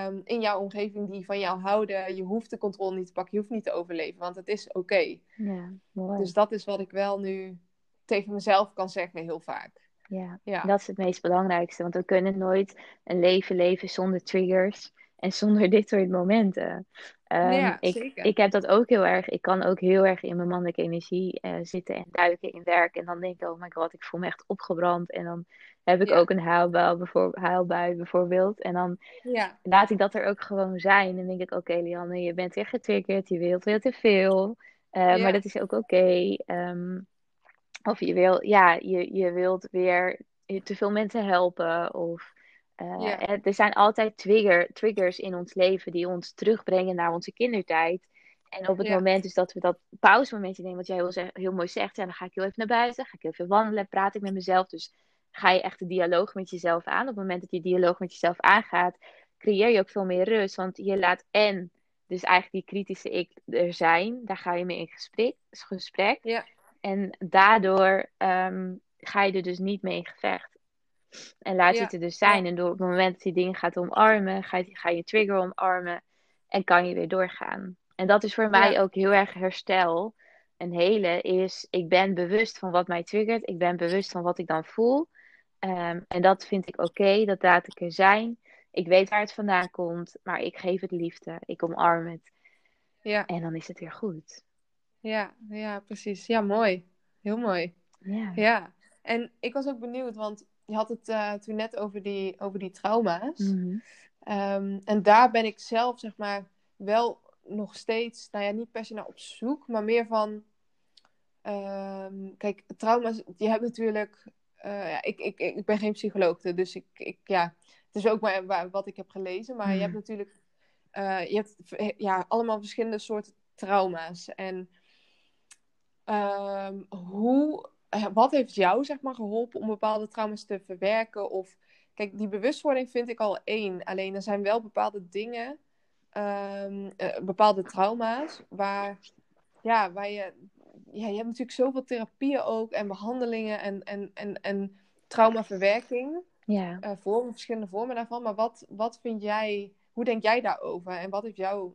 B: um, in jouw omgeving die van jou houden. Je hoeft de controle niet te pakken, je hoeft niet te overleven, want het is oké. Ja, dus dat is wat ik wel nu tegen mezelf kan zeggen heel vaak.
A: Ja, ja, dat is het meest belangrijkste. Want we kunnen nooit een leven leven zonder triggers en zonder dit soort momenten. Um, ja, ik, zeker. ik heb dat ook heel erg. Ik kan ook heel erg in mijn mannelijke energie uh, zitten en duiken in werk. En dan denk ik, oh my god, ik voel me echt opgebrand. En dan heb ik ook een huilbui, bijvoorbeeld, huilbui bijvoorbeeld. En dan ja. laat ik dat er ook gewoon zijn. En denk ik, oké okay, Lianne, je bent weer getriggerd. Je wilt heel te veel. Uh, maar dat is ook oké. Okay. Um, of je wil, ja, je, je wilt weer te veel mensen helpen. Of uh, er zijn altijd trigger, triggers in ons leven die ons terugbrengen naar onze kindertijd. En op het moment dus dat we dat pauzemomentje nemen, wat jij heel, heel mooi zegt, ja, dan ga ik heel even naar buiten, ga ik heel even wandelen, praat ik met mezelf. Dus ga je echt de dialoog met jezelf aan. Op het moment dat je dialoog met jezelf aangaat, creëer je ook veel meer rust. Want je laat en dus eigenlijk die kritische ik er zijn, daar ga je mee in gesprek. gesprek.
B: Ja.
A: En daardoor ehm, ga je er dus niet mee in gevecht. En laat je
B: Ja.
A: het er dus zijn. En door op het moment dat je dingen gaat omarmen, ga je, ga je trigger omarmen. En kan je weer doorgaan. En dat is voor mij ook heel erg herstel. Een hele is, ik ben bewust van wat mij triggert. Ik ben bewust van wat ik dan voel. Ehm, en dat vind ik oké, dat laat ik er zijn. Ik weet waar het vandaan komt, maar ik geef het liefde. Ik omarm het.
B: Ja.
A: En dan is het weer goed.
B: Ja, ja, precies. Ja, mooi. Heel mooi.
A: Ja.
B: Ja. En ik was ook benieuwd, want je had het eh, toen net over die, over die trauma's.
A: Mhm.
B: Ehm, en daar ben ik zelf, zeg maar, wel nog steeds, nou ja, niet per se naar op zoek, maar meer van, ehm, kijk, trauma's, je hebt natuurlijk, eh, ja, ik, ik, ik ben geen psycholoog, dus ik, ik, ja, het is ook maar wa- wat ik heb gelezen, maar je
A: Mhm.
B: hebt natuurlijk, eh, je hebt ja, allemaal verschillende soorten trauma's. En ehm, hoe, eh, wat heeft jou, zeg maar, geholpen om bepaalde trauma's te verwerken? Of, kijk, die bewustwording vind ik al één. Alleen er zijn wel bepaalde dingen, ehm, eh, bepaalde trauma's, waar, ja, waar je, ja, je hebt natuurlijk zoveel therapieën ook en behandelingen en, en, en, en traumaverwerking,
A: Ja.
B: eh, vormen, verschillende vormen daarvan. Maar wat, wat vind jij, hoe denk jij daarover en wat heeft jou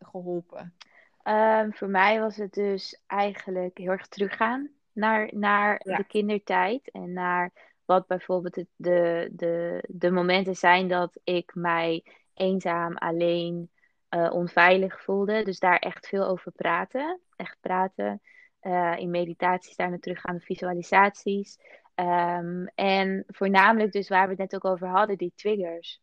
B: geholpen?
A: Ehm, voor mij was het dus eigenlijk heel erg teruggaan naar, naar
B: Ja.
A: de kindertijd. En naar wat bijvoorbeeld het, de, de, de momenten zijn dat ik mij eenzaam, alleen, eh, onveilig voelde. Dus daar echt veel over praten. Echt praten. Eh, in meditaties daar naar teruggaan, visualisaties. Ehm, en voornamelijk dus waar we het net ook over hadden, die triggers.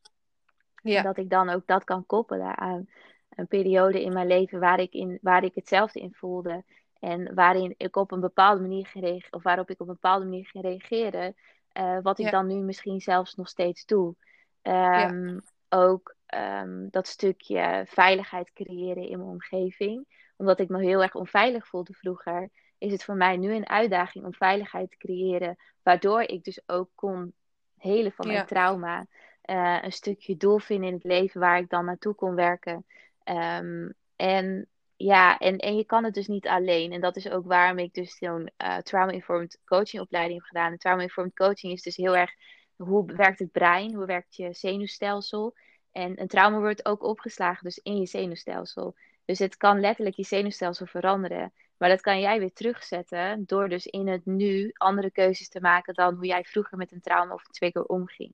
B: Ja.
A: Dat ik dan ook dat kan koppelen aan een periode in mijn leven waar ik, in, waar ik hetzelfde in voelde. En waarin ik op een bepaalde manier ging of waarop ik op een bepaalde manier ging reageren. eh, wat ik
B: Ja.
A: dan nu misschien zelfs nog steeds doe. Ehm, Ook ehm, dat stukje veiligheid creëren in mijn omgeving. Omdat ik me heel erg onveilig voelde vroeger, is het voor mij nu een uitdaging om veiligheid te creëren. Waardoor ik dus ook kon helen van mijn
B: Ja.
A: trauma. Eh, een stukje doel vinden in het leven waar ik dan naartoe kon werken. Ehm, en ja, en, en je kan het dus niet alleen. En dat is ook waarom ik dus zo'n eh, trauma-informed coaching opleiding heb gedaan. En trauma-informed coaching is dus heel erg hoe werkt het brein, hoe werkt je zenuwstelsel. En een trauma wordt ook opgeslagen dus in je zenuwstelsel. Dus het kan letterlijk je zenuwstelsel veranderen. Maar dat kan jij weer terugzetten door dus in het nu andere keuzes te maken dan hoe jij vroeger met een trauma of een trigger omging.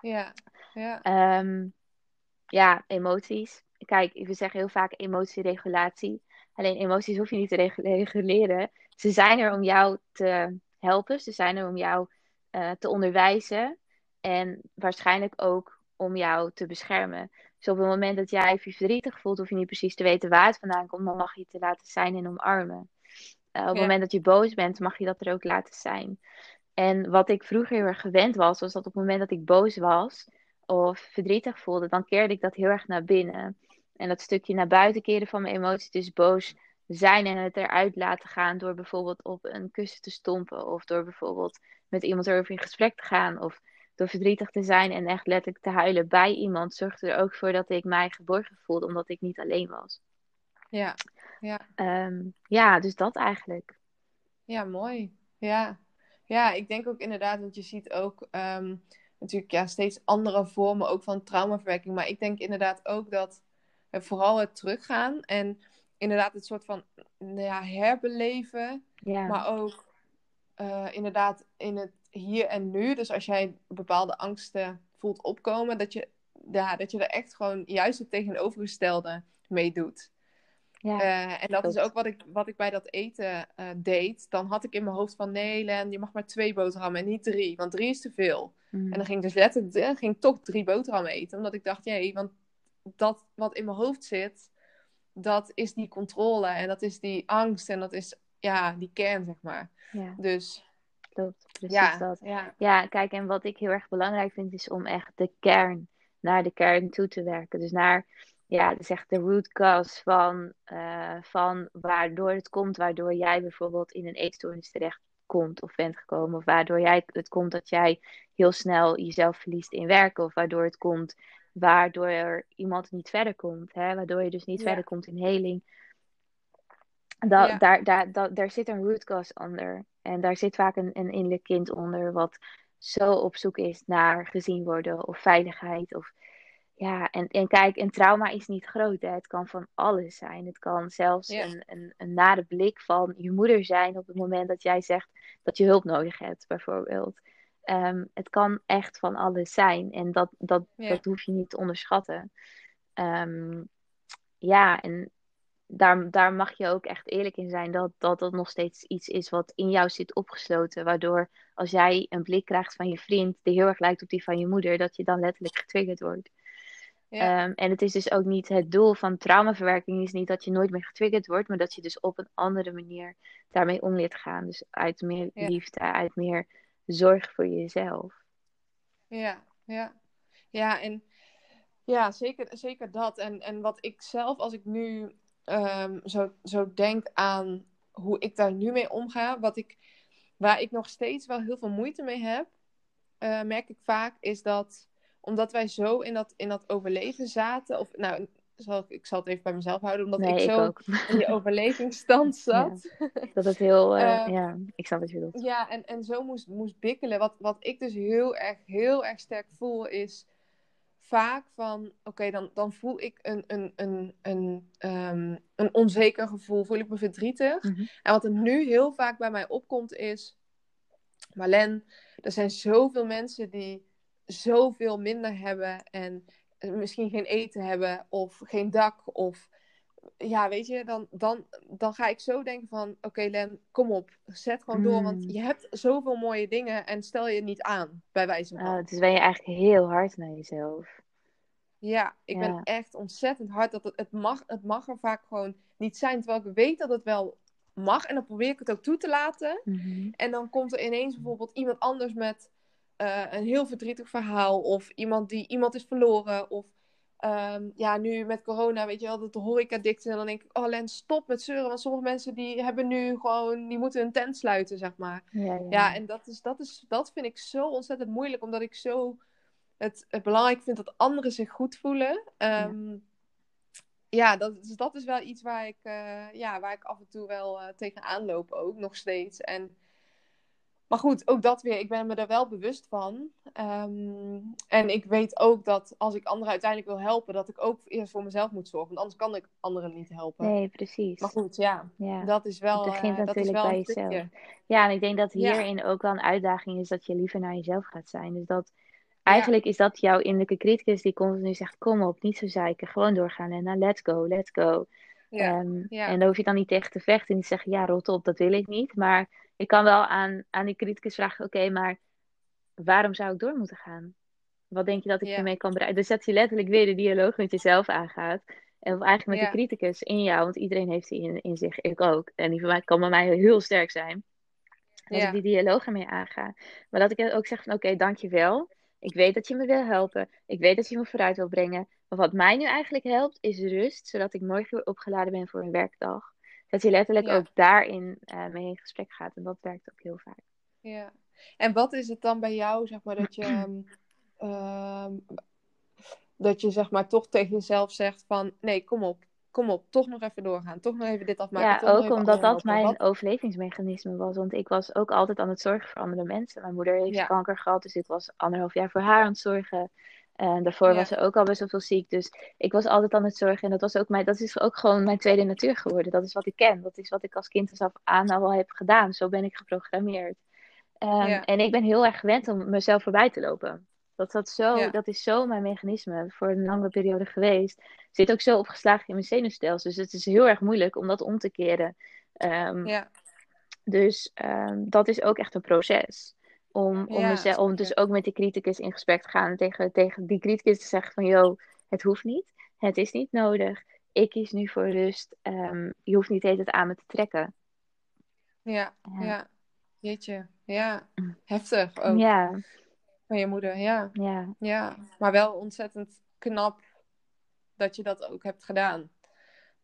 B: Ja, ja,
A: Ehm, ja, emoties. Kijk, we zeggen heel vaak emotieregulatie. Alleen emoties hoef je niet te regu- reguleren. Ze zijn er om jou te helpen. Ze zijn er om jou eh, te onderwijzen. En waarschijnlijk ook om jou te beschermen. Dus op het moment dat jij je verdrietig voelt, hoef je niet precies te weten waar het vandaan komt. Dan mag je het te laten zijn en omarmen. Eh, op het
B: Ja.
A: moment dat je boos bent, mag je dat er ook laten zijn. En wat ik vroeger heel erg gewend was, was dat op het moment dat ik boos was of verdrietig voelde, dan keerde ik dat heel erg naar binnen. En dat stukje naar buiten keren van mijn emoties, dus boos zijn en het eruit laten gaan door bijvoorbeeld op een kussen te stompen of door bijvoorbeeld met iemand erover in gesprek te gaan of door verdrietig te zijn en echt letterlijk te huilen bij iemand, zorgde er ook voor dat ik mij geborgen voelde omdat ik niet alleen was.
B: ja, ja,
A: Ehm, ja, dus dat eigenlijk.
B: ja, mooi. Ja. ja, ik denk ook inderdaad, want je ziet ook ehm, natuurlijk ja, steeds andere vormen ook van traumaverwerking. Maar ik denk inderdaad ook dat eh, vooral het teruggaan en inderdaad het soort van nou ja, herbeleven,
A: Ja,
B: maar ook eh, inderdaad in het hier en nu. Dus als jij bepaalde angsten voelt opkomen, dat je, ja, dat je er echt gewoon juist het tegenovergestelde mee doet.
A: ja,
B: Eh, en dat is ook wat ik, wat ik bij dat eten eh, deed. Dan had ik in mijn hoofd van nee, Len, je mag maar twee boterhammen en niet drie, want drie is te veel.
A: Mm.
B: En dan ging ik dus letterlijk ging ik toch drie boterhammen eten, omdat ik dacht, jee, want dat wat in mijn hoofd zit, dat is die controle en dat is die angst en dat is ja, die kern, zeg maar.
A: ja,
B: Dus
A: klopt. Precies
B: ja,
A: dat.
B: ja,
A: Ja, kijk, en wat ik heel erg belangrijk vind, is om echt de kern, naar de kern toe te werken. Dus naar, ja, dus echt de root cause van, eh, van waardoor het komt, waardoor jij bijvoorbeeld in een eetstoornis terecht komt of bent gekomen. Of waardoor jij, het komt dat jij heel snel jezelf verliest in werken. Of waardoor het komt waardoor iemand niet verder komt. Hè? Waardoor je dus niet
B: Ja.
A: verder komt in heling. Da
B: Ja.
A: daar, daar, daar, daar zit een root cause onder. En daar zit vaak een, een innerlijk kind onder wat zo op zoek is naar gezien worden of veiligheid. Of, ja, en, en kijk, een trauma is niet groot. Hè? Het kan van alles zijn. Het kan zelfs
B: Ja.
A: een, een, een nare blik van je moeder zijn op het moment dat jij zegt dat je hulp nodig hebt, bijvoorbeeld. Ehm, het kan echt van alles zijn. En dat, dat,
B: Ja.
A: dat hoef je niet te onderschatten. Ehm, ja, en daar, daar mag je ook echt eerlijk in zijn dat, dat dat nog steeds iets is wat in jou zit opgesloten. Waardoor als jij een blik krijgt van je vriend die heel erg lijkt op die van je moeder, dat je dan letterlijk getriggerd wordt.
B: Ja.
A: Ehm, en het is dus ook niet het doel van traumaverwerking is niet dat je nooit meer getriggerd wordt, maar dat je dus op een andere manier daarmee om leert gaan. Dus uit meer
B: Ja.
A: liefde, uit meer zorg voor jezelf.
B: Ja, ja. Ja, en ja, zeker, zeker dat. En, en wat ik zelf, als ik nu ehm, zo, zo denk aan hoe ik daar nu mee omga, wat ik, waar ik nog steeds wel heel veel moeite mee heb, eh, merk ik vaak, is dat omdat wij zo in dat, in dat overleven zaten, of nou, zal ik, ik zal het even bij mezelf houden, omdat
A: nee,
B: ik zo in die overlevingsstand zat.
A: Dat het heel, eh,
B: Eh,
A: ja, ik snap wat je bedoelt.
B: Ja, en, en zo moest, moest bikkelen. Wat, wat ik dus heel erg, heel erg sterk voel, is vaak van, oké, dan, dan voel ik een, een, een, een, ehm, een onzeker gevoel, voel ik me verdrietig.
A: Mhm.
B: En wat er nu heel vaak bij mij opkomt is, Marlen, er zijn zoveel mensen die zoveel minder hebben en misschien geen eten hebben of geen dak of ja, weet je, dan, dan, dan ga ik zo denken van, oké Len, kom op, zet gewoon door,
A: Mm.
B: want je hebt zoveel mooie dingen en stel je niet aan, bij wijze van.
A: Ah, dus ben je eigenlijk heel hard naar jezelf.
B: Ja, ik ben echt ontzettend hard dat het, het, mag, het mag er vaak gewoon niet zijn, terwijl ik weet dat het wel mag en dan probeer ik het ook toe te laten.
A: Mhm.
B: En dan komt er ineens bijvoorbeeld iemand anders met eh, een heel verdrietig verhaal. Of iemand die iemand is verloren. Of ehm, ja, nu met corona, weet je wel, dat de horecadicten. En dan denk ik, oh Len, stop met zeuren. Want sommige mensen die hebben nu gewoon, die moeten hun tent sluiten, zeg maar.
A: Ja, ja.
B: Ja, en dat, is, dat, is, dat vind ik zo ontzettend moeilijk. Omdat ik zo het, het belangrijk vind dat anderen zich goed voelen. Ehm, ja, dat, dus dat is wel iets waar ik, eh, ja, waar ik af en toe wel eh, tegenaan loop ook, nog steeds. En, maar goed, ook dat weer, ik ben me er wel bewust van. Ehm, en ik weet ook dat als ik anderen uiteindelijk wil helpen, dat ik ook eerst voor mezelf moet zorgen. Want anders kan ik anderen niet helpen.
A: Nee, precies.
B: Maar goed, ja,
A: Ja.
B: dat is wel,
A: Het begint
B: eh, dat is
A: natuurlijk
B: wel
A: bij
B: een
A: jezelf.
B: stukje.
A: Ja, en ik denk dat
B: Ja.
A: hierin ook wel een uitdaging is dat je liever naar jezelf gaat zijn. Dus dat eigenlijk is dat jouw innerlijke criticus die continu zegt: Kom op, niet zo zeiken, gewoon doorgaan en nou, let's go, let's go.
B: Ja, ja.
A: En daar hoef je dan niet tegen te vechten en niet te zeggen: Ja, rot op, dat wil ik niet. Maar ik kan wel aan, aan die criticus vragen: Oké, maar waarom zou ik door moeten gaan? Wat denk je dat ik ermee kan bereiken? Dus dat je letterlijk weer de dialoog met jezelf aangaat. En of eigenlijk met de criticus in jou, want iedereen heeft die in, in zich, ik ook. En die van kan bij mij heel sterk zijn. Dat ik die dialoog ermee aanga. Maar dat ik ook zeg van oké, dankjewel. Ik weet dat je me wil helpen. Ik weet dat je me vooruit wil brengen. Maar wat mij nu eigenlijk helpt, is rust. Zodat ik morgen weer opgeladen ben voor een werkdag. Dat je letterlijk
B: Ja.
A: ook daarin eh, mee in gesprek gaat. En dat werkt ook heel vaak.
B: Ja. En wat is het dan bij jou, zeg maar, dat je, ehm, ehm, dat je, zeg maar, toch tegen jezelf zegt van, nee, kom op, kom op, toch nog even doorgaan, toch nog even dit afmaken,
A: Ja, ook omdat dat mijn
B: Wat-
A: overlevingsmechanisme was. Want ik was ook altijd aan het zorgen voor andere mensen. Mijn moeder heeft
B: Ja.
A: kanker gehad, dus ik was anderhalf jaar voor haar aan het zorgen. En daarvoor
B: Ja.
A: was ze ook al best wel veel ziek. Dus ik was altijd aan het zorgen. En dat, was ook mijn, dat is ook gewoon mijn tweede natuur geworden. Dat is wat ik ken. Dat is wat ik als kind af aan al heb gedaan. Zo ben ik geprogrammeerd. Ehm,
B: Ja.
A: En ik ben heel erg gewend om mezelf voorbij te lopen. Dat, dat, zo,
B: Ja.
A: dat is zo mijn mechanisme voor een lange periode geweest. Zit ook zo opgeslagen in mijn zenuwstelsel. Dus het is heel erg moeilijk om dat om te keren. Ehm,
B: Ja,
A: dus ehm, dat is ook echt een proces. Om, om,
B: Ja,
A: mezelf, om dus ook met die criticus in gesprek te gaan. En tegen, tegen die criticus te zeggen van... Yo, het hoeft niet. Het is niet nodig. Ik kies nu voor rust. Ehm, je hoeft niet de hele tijd aan me te trekken.
B: ja,
A: Ja.
B: ja. Jeetje, ja. Heftig ook,
A: Ja,
B: van je moeder, ja.
A: ja.
B: Ja, maar wel ontzettend knap dat je dat ook hebt gedaan.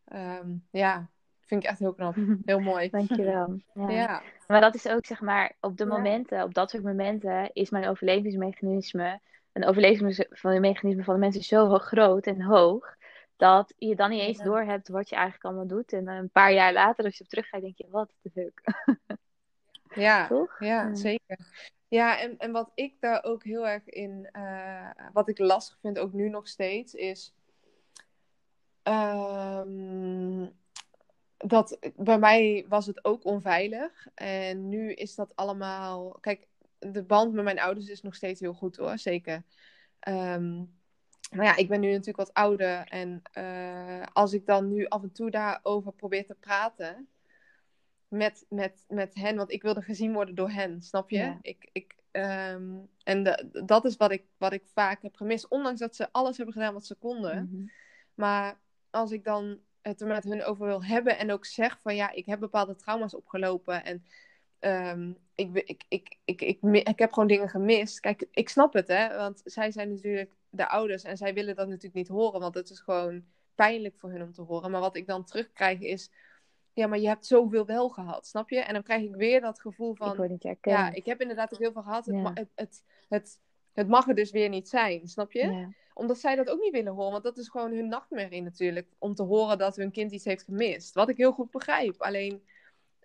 B: Ehm, ja, vind ik echt heel knap. Heel mooi.
A: Dankjewel. Ja.
B: Ja,
A: Maar dat is ook, zeg maar, op de momenten, op dat soort momenten, is mijn overlevingsmechanisme een overlevingsmechanisme van de mensen zo groot en hoog. Dat je dan niet eens door hebt wat je eigenlijk allemaal doet. En een paar jaar later, als je op teruggaat, denk je, wat de.
B: Ja,
A: Toch?
B: ja,
A: Ja.
B: zeker. Ja, en, en wat ik daar ook heel erg in, eh, wat ik lastig vind, ook nu nog steeds, is ehm, dat bij mij was het ook onveilig. En nu is dat allemaal. Kijk, de band met mijn ouders is nog steeds heel goed hoor, zeker. Ehm, maar ja, ik ben nu natuurlijk wat ouder. En eh, als ik dan nu af en toe daarover probeer te praten met, met, met hen, want ik wilde gezien worden door hen, snap je?
A: Ja.
B: Ik, ik, ehm, en de- dat is wat ik, wat ik vaak heb gemist. Ondanks dat ze alles hebben gedaan wat ze konden.
A: Mhm.
B: Maar als ik dan het er met hun over wil hebben en ook zeg van ja, ik heb bepaalde trauma's opgelopen en ehm, ik, ik, ik, ik, ik, ik, ik heb gewoon dingen gemist. Kijk, ik snap het hè, want zij zijn natuurlijk de ouders en zij willen dat natuurlijk niet horen, want het is gewoon pijnlijk voor hun om te horen. Maar wat ik dan terugkrijg is, ja, maar je hebt zoveel wel gehad, snap je? En dan krijg ik weer dat gevoel
A: Ik
B: van,
A: herkend.
B: ja, ik heb inderdaad ook heel veel gehad.
A: Ja.
B: het, het, het, het mag er dus weer niet zijn, snap je?
A: Ja.
B: Omdat zij dat ook niet willen horen. Want dat is gewoon hun nachtmerrie natuurlijk. Om te horen dat hun kind iets heeft gemist. Wat ik heel goed begrijp. Alleen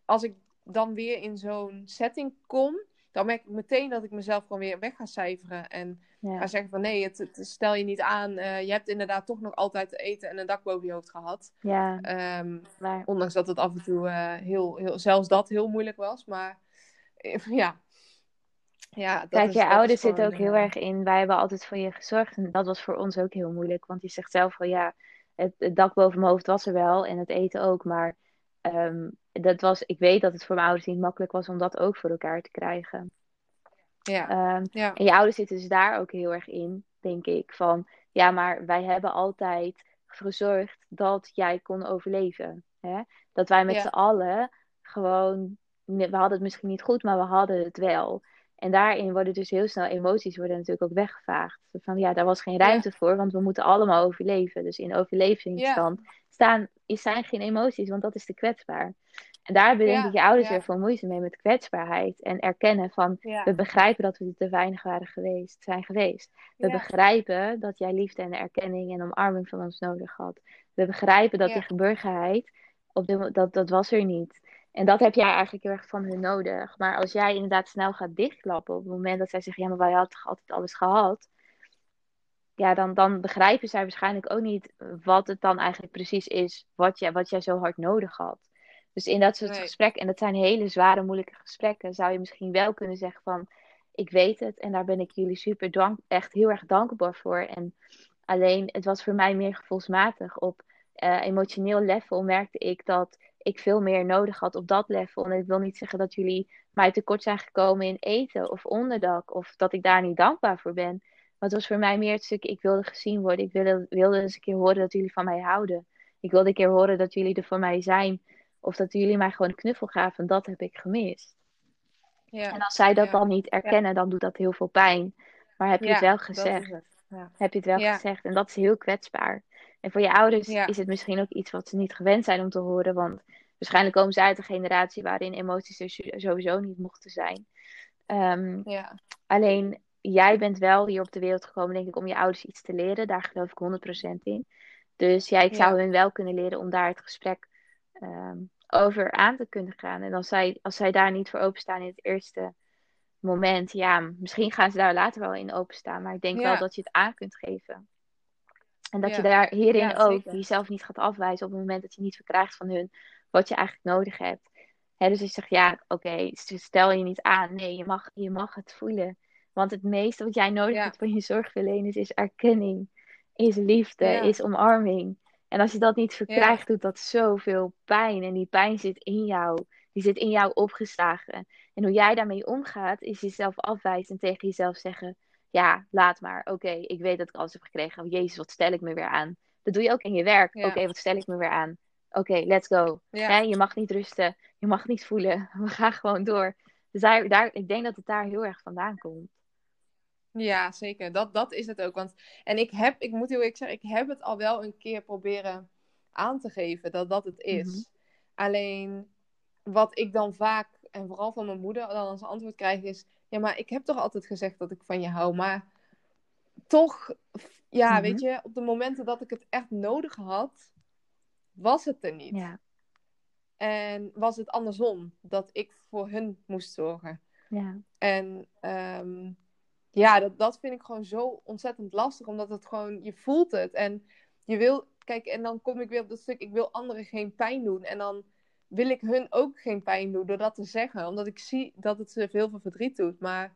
B: als ik dan weer in zo'n setting kom. Dan merk ik meteen dat ik mezelf gewoon weer weg ga cijferen. En
A: Ja.
B: ga zeggen van nee, het, het stel je niet aan. Eh, je hebt inderdaad toch nog altijd te eten en een dak boven je hoofd gehad.
A: ja,
B: Ehm,
A: waar.
B: ondanks dat het af en toe eh, heel, heel, zelfs dat heel moeilijk was. Maar eh, ja. Ja dat
A: Kijk,
B: is-
A: je
B: dat
A: ouders zitten ook heel
B: eh,
A: erg in. Wij hebben altijd voor je gezorgd. En dat was voor ons ook heel moeilijk. Want je zegt zelf wel, ja, het, het dak boven mijn hoofd was er wel. En het eten ook. Maar ehm, dat was, ik weet dat het voor mijn ouders niet makkelijk was om dat ook voor elkaar te krijgen.
B: Ja,
A: Ehm,
B: ja,
A: en je ouders zitten dus daar ook heel erg in, denk ik. Van, ja, maar wij hebben altijd gezorgd dat jij kon overleven. Hè? Dat wij met
B: Ja.
A: z'n allen gewoon, we hadden het misschien niet goed, maar we hadden het wel. En daarin worden dus heel snel emoties worden natuurlijk ook weggevaagd. Van ja, daar was geen ruimte voor, want we moeten allemaal overleven. Dus in overlevingsstand staan, is- zijn geen emoties, want dat is te kwetsbaar. En daar hebben denk
B: Ja,
A: ik je ouders
B: ja.
A: weer veel moeite mee met kwetsbaarheid. En erkennen van,
B: ja.
A: we begrijpen dat we te weinig waren geweest, zijn geweest. We
B: Ja.
A: begrijpen dat jij liefde en erkenning en omarming van ons nodig had. We begrijpen dat
B: Ja.
A: die geborgenheid, op mo- dat, dat was er niet. En dat heb jij eigenlijk heel erg van hun nodig. Maar als jij inderdaad snel gaat dichtklappen op het moment dat zij zeggen, ja, maar wij hadden toch altijd alles gehad. Ja, dan, dan begrijpen zij waarschijnlijk ook niet wat het dan eigenlijk precies is wat jij, wat jij zo hard nodig had. Dus in dat soort
B: Nee.
A: gesprekken, en dat zijn hele zware, moeilijke gesprekken, zou je misschien wel kunnen zeggen van, ik weet het en daar ben ik jullie super dank, echt heel erg dankbaar voor. En alleen, het was voor mij meer gevoelsmatig. Op eh, emotioneel level merkte ik dat ik veel meer nodig had op dat level. En ik wil niet zeggen dat jullie mij tekort zijn gekomen in eten of onderdak, of dat ik daar niet dankbaar voor ben. Maar het was voor mij meer het stukje, ik wilde gezien worden. Ik wilde, wilde eens een keer horen dat jullie van mij houden. Ik wilde een keer horen dat jullie er voor mij zijn. Of dat jullie mij gewoon een knuffel gaven. Dat heb ik gemist.
B: Ja.
A: En als zij dat
B: Ja.
A: dan niet erkennen, dan doet dat heel veel pijn. Maar heb je het wel gezegd?
B: het.
A: Heb je het wel gezegd? En dat is heel kwetsbaar. En voor je ouders
B: Ja.
A: is het misschien ook iets wat ze niet gewend zijn om te horen. Want waarschijnlijk komen ze uit een generatie waarin emoties er sowieso niet mochten zijn. Ehm,
B: Ja.
A: Alleen jij bent wel hier op de wereld gekomen, denk ik, om je ouders iets te leren. Daar geloof ik 100% in. Dus ja, ik zou
B: Ja.
A: hun wel kunnen leren om daar het gesprek ehm, over aan te kunnen gaan. En als zij, als zij daar niet voor openstaan in het eerste moment, ja, misschien gaan ze daar later wel in openstaan. Maar ik denk
B: Ja.
A: wel dat je het aan kunt geven. En dat je daar hierin
B: Ja,
A: ook jezelf niet gaat afwijzen op het moment dat je niet verkrijgt van hun wat je eigenlijk nodig hebt. Hè, dus als je zegt, ja, oké, stel je niet aan. Nee, je mag, je mag het voelen. Want het meeste wat jij nodig hebt van je zorgverleners is erkenning, is liefde, is omarming. En als je dat niet verkrijgt, doet dat zoveel pijn. En die pijn zit in jou. Die zit in jou opgeslagen. En hoe jij daarmee omgaat, is jezelf afwijzen en tegen jezelf zeggen: Ja, laat maar. Oké, ik weet dat ik alles heb gekregen. Oh, Jezus, wat stel ik me weer aan? Dat doe je ook in je werk.
B: Ja.
A: Oké, wat stel ik me weer aan? Oké, let's go.
B: Ja.
A: Je mag niet rusten. Je mag niet voelen. We gaan gewoon door. Dus daar, daar, ik denk dat het daar heel erg vandaan komt.
B: Ja, zeker. Dat, dat is het ook. Want, en ik heb, ik moet heel eerlijk zeggen, ik heb het al wel een keer proberen aan te geven dat dat het is.
A: Mhm.
B: Alleen wat ik dan vaak, en vooral van mijn moeder, dan als antwoord krijg is: Ja, maar ik heb toch altijd gezegd dat ik van je hou. Maar toch, ja,
A: Mhm.
B: weet je, op de momenten dat ik het echt nodig had, was het er niet.
A: Ja,
B: En was het andersom, dat ik voor hun moest zorgen.
A: ja,
B: En ehm, ja, dat, dat vind ik gewoon zo ontzettend lastig, omdat het gewoon, je voelt het. En je wil, kijk, en dan kom ik weer op dat stuk, ik wil anderen geen pijn doen. En dan wil ik hun ook geen pijn doen door dat te zeggen, omdat ik zie dat het ze veel veel verdriet doet. Maar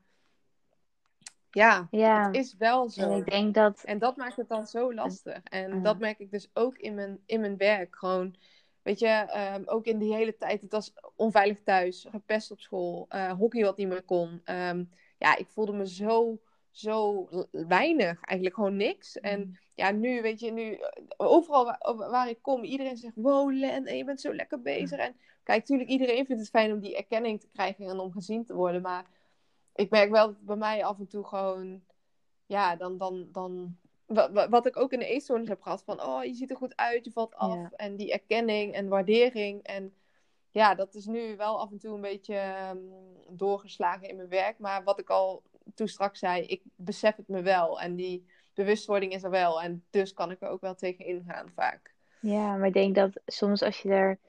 B: ja,
A: ja.
B: het is wel
A: En
B: zo.
A: ik denk dat,
B: En dat maakt het dan zo lastig. En dat merk ik dus ook in mijn, in mijn werk. Gewoon, weet je, ehm, ook in die hele tijd. Het was onveilig thuis, gepest op school, eh, hockey wat niet meer kon. Ehm, ja, ik voelde me zo, zo weinig. Eigenlijk gewoon niks.
A: Mm.
B: En ja, nu, weet je, nu eh, overal waar, waar ik kom, iedereen zegt, wow Len, en je bent zo lekker bezig. En kijk, natuurlijk, iedereen vindt het fijn om die erkenning te krijgen en om gezien te worden. Maar ik merk wel dat bij mij af en toe gewoon ja, dan, dan, dan wa- wa- wat ik ook in de eetstoornis heb gehad, van oh, je ziet er goed uit, je valt af.
A: Ja.
B: En die erkenning en waardering. En ja, dat is nu wel af en toe een beetje ehm, doorgeslagen in mijn werk. Maar wat ik al toen straks zei, ik besef het me wel. En die bewustwording is er wel. En dus kan ik er ook wel tegen ingaan vaak.
A: ja, maar ik denk dat soms als je er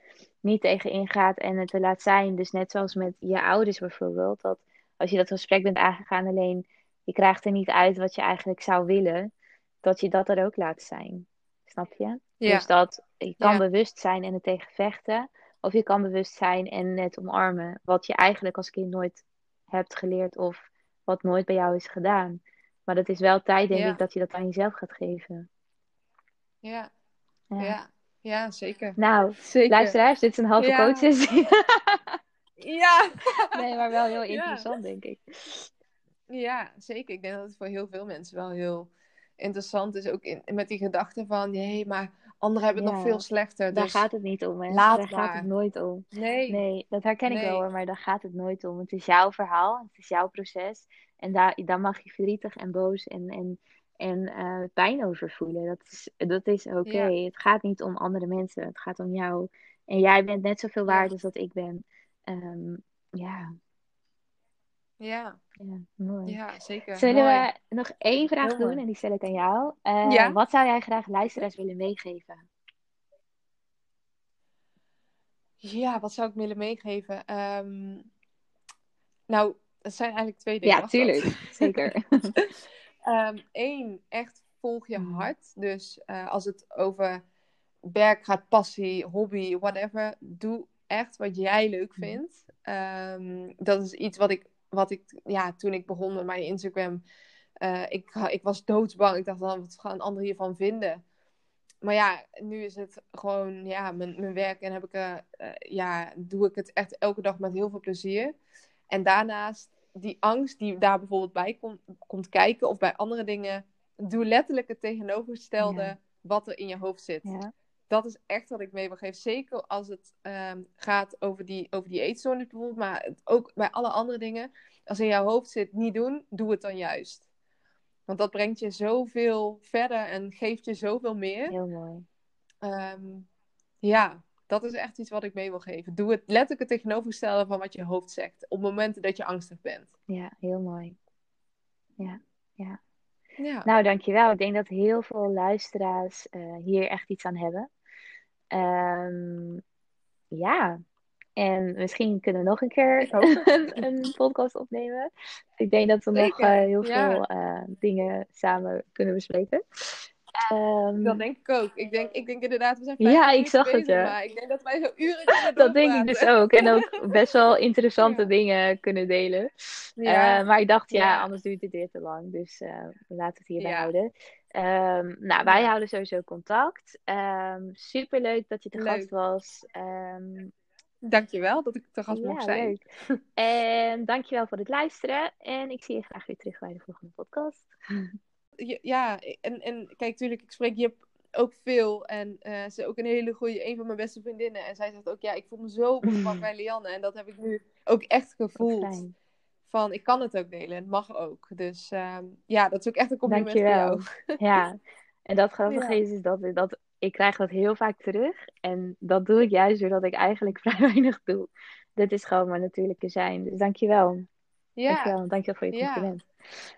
A: niet tegen ingaat en het er laat zijn, dus net zoals met je ouders bijvoorbeeld, dat als je dat gesprek bent aangegaan, alleen je krijgt er niet uit wat je eigenlijk zou willen, dat je dat er ook laat zijn. Snap je?
B: Ja.
A: Dus dat je kan
B: Ja.
A: bewust zijn en het tegen vechten, of je kan bewust zijn en het omarmen, wat je eigenlijk als kind nooit hebt geleerd of wat nooit bij jou is gedaan. Maar dat is wel tijd, denk
B: Ja.
A: ik, dat je dat aan jezelf gaat geven.
B: Ja,
A: Ja.
B: ja. ja zeker.
A: Nou,
B: Zeker.
A: luisteraars, dit is een halve
B: Ja.
A: coachsessie.
B: Ja.
A: nee, maar wel heel interessant, denk ik.
B: Ja, zeker. Ik denk dat het voor heel veel mensen wel heel interessant is. Ook in, met die gedachte van, nee, maar anderen hebben het
A: Ja.
B: nog veel slechter.
A: Daar
B: Dus
A: gaat het niet om, hè?
B: laat
A: Daar gaat het nooit om.
B: nee,
A: Nee, dat herken ik wel hoor, maar daar gaat het nooit om. Het is jouw verhaal, het is jouw proces. En daar, daar mag je verdrietig en boos en, en, en eh, pijn over voelen. Dat is, dat is oké.
B: Ja.
A: Het gaat niet om andere mensen, het gaat om jou. En jij bent net zoveel waard als dat ik ben. Ehm, ja,
B: ja,
A: ja, mooi.
B: ja, zeker.
A: Zullen
B: Mooi.
A: we nog één vraag doen en die stel ik aan jou. Eh,
B: Ja.
A: Wat zou jij graag luisteraars willen meegeven?
B: Ja, wat zou ik willen meegeven? Ehm, nou, het zijn eigenlijk twee dingen.
A: Ja,
B: dat?
A: tuurlijk. Zeker.
B: Eén, Ehm, echt volg je
A: Mm.
B: hart. Dus eh, als het over werk gaat, passie, hobby, whatever, doe echt wat jij leuk
A: Mm.
B: vindt. Ehm, dat is iets wat ik, wat ik, ja, toen ik begon met mijn Instagram, eh, ik, ik was doodsbang. Ik dacht dan, wat gaan anderen hiervan vinden? Maar ja, nu is het gewoon ja, mijn, mijn werk en heb ik, eh, eh, ja, doe ik het echt elke dag met heel veel plezier. En daarnaast, die angst die daar bijvoorbeeld bij komt, komt kijken of bij andere dingen, doe letterlijk het tegenovergestelde
A: Ja.
B: wat er in je hoofd zit.
A: ja.
B: Dat is echt wat ik mee wil geven. Zeker als het ehm, gaat over die, over die eetstoornis bijvoorbeeld, maar het- ook bij alle andere dingen. Als in jouw hoofd zit, niet doen, doe het dan juist. Want dat brengt je zoveel verder en geeft je zoveel meer.
A: Heel mooi.
B: Ehm, ja, dat is echt iets wat ik mee wil geven. Doe het letterlijk het tegenovergestelde van wat je hoofd zegt. Op momenten dat je angstig bent.
A: Ja, heel mooi.
B: Ja,
A: Nou, dankjewel. Ik denk dat heel veel luisteraars eh, hier echt iets aan hebben. Ehm, ja, en misschien kunnen we nog een keer een, een podcast opnemen. Ik denk dat we nog eh, heel
B: ja.
A: veel eh, dingen samen kunnen bespreken. Ehm,
B: dat denk ik ook. Ik denk, ik denk inderdaad, we zijn
A: Ja, ik zag het, ja.
B: Maar ik denk dat wij zo uren kunnen
A: dat denk ik dus ook. En ook best wel interessante
B: Ja.
A: dingen kunnen delen.
B: Ja,
A: Eh, maar ik dacht, ja, anders duurt het weer te lang. Dus eh we laten het hierbij houden. Ehm, nou, wij houden sowieso contact. Super leuk dat je te
B: Leuk.
A: gast was. Ehm,
B: dankjewel dat ik te gast
A: ja,
B: mocht zijn.
A: leuk. En dankjewel voor het luisteren. En ik zie je graag weer terug bij de volgende podcast.
B: Ja, en, en kijk, natuurlijk, ik spreek Jip ook veel. En eh, ze is ook een hele goede, een van mijn beste vriendinnen. En zij zegt ook, ja, ik voel me zo op het gemak bij Lianne. En dat heb ik nu ook echt gevoeld. Van, ik kan het ook delen. En het mag ook. Dus ehm, ja, dat is ook echt een compliment voor jou.
A: Ja, en dat grappige
B: Ja.
A: is, is dat, dat ik krijg dat heel vaak terug. En dat doe ik juist doordat ik eigenlijk vrij weinig doe. Dit is gewoon mijn natuurlijke zijn. Dus dankjewel.
B: Ja.
C: Dankjewel, dankjewel voor je
B: Ja.
C: compliment.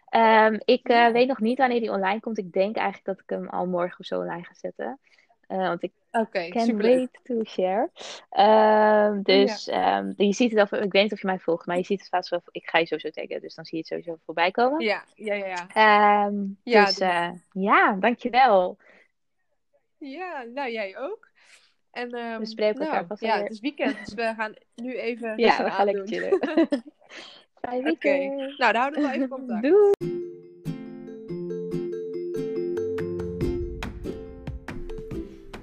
C: Ehm, ik eh, weet nog niet wanneer die online komt. Ik denk eigenlijk dat ik hem al morgen of zo online ga zetten. Eh, want ik
B: Oké,
C: can't
B: superleuk.
C: wait to share. Ehm, dus ehm, je ziet het al, ik weet niet of je mij volgt, maar je ziet het vast wel. Ik ga je sowieso taggen, dus dan zie je het sowieso voorbij komen.
B: Ja, ja, ja, ja.
C: Ehm,
B: Ja,
C: dus eh, ja, dankjewel.
B: Ja, nou jij ook. En
C: We spreken elkaar
B: nou,
C: vast
B: Ja,
C: weer.
B: het is weekend, dus we gaan nu even
C: Ja, we gaan lekker chillen. Fijn
B: Oké,
C: weekend.
B: nou dan houden we wel even contact.
C: Doei.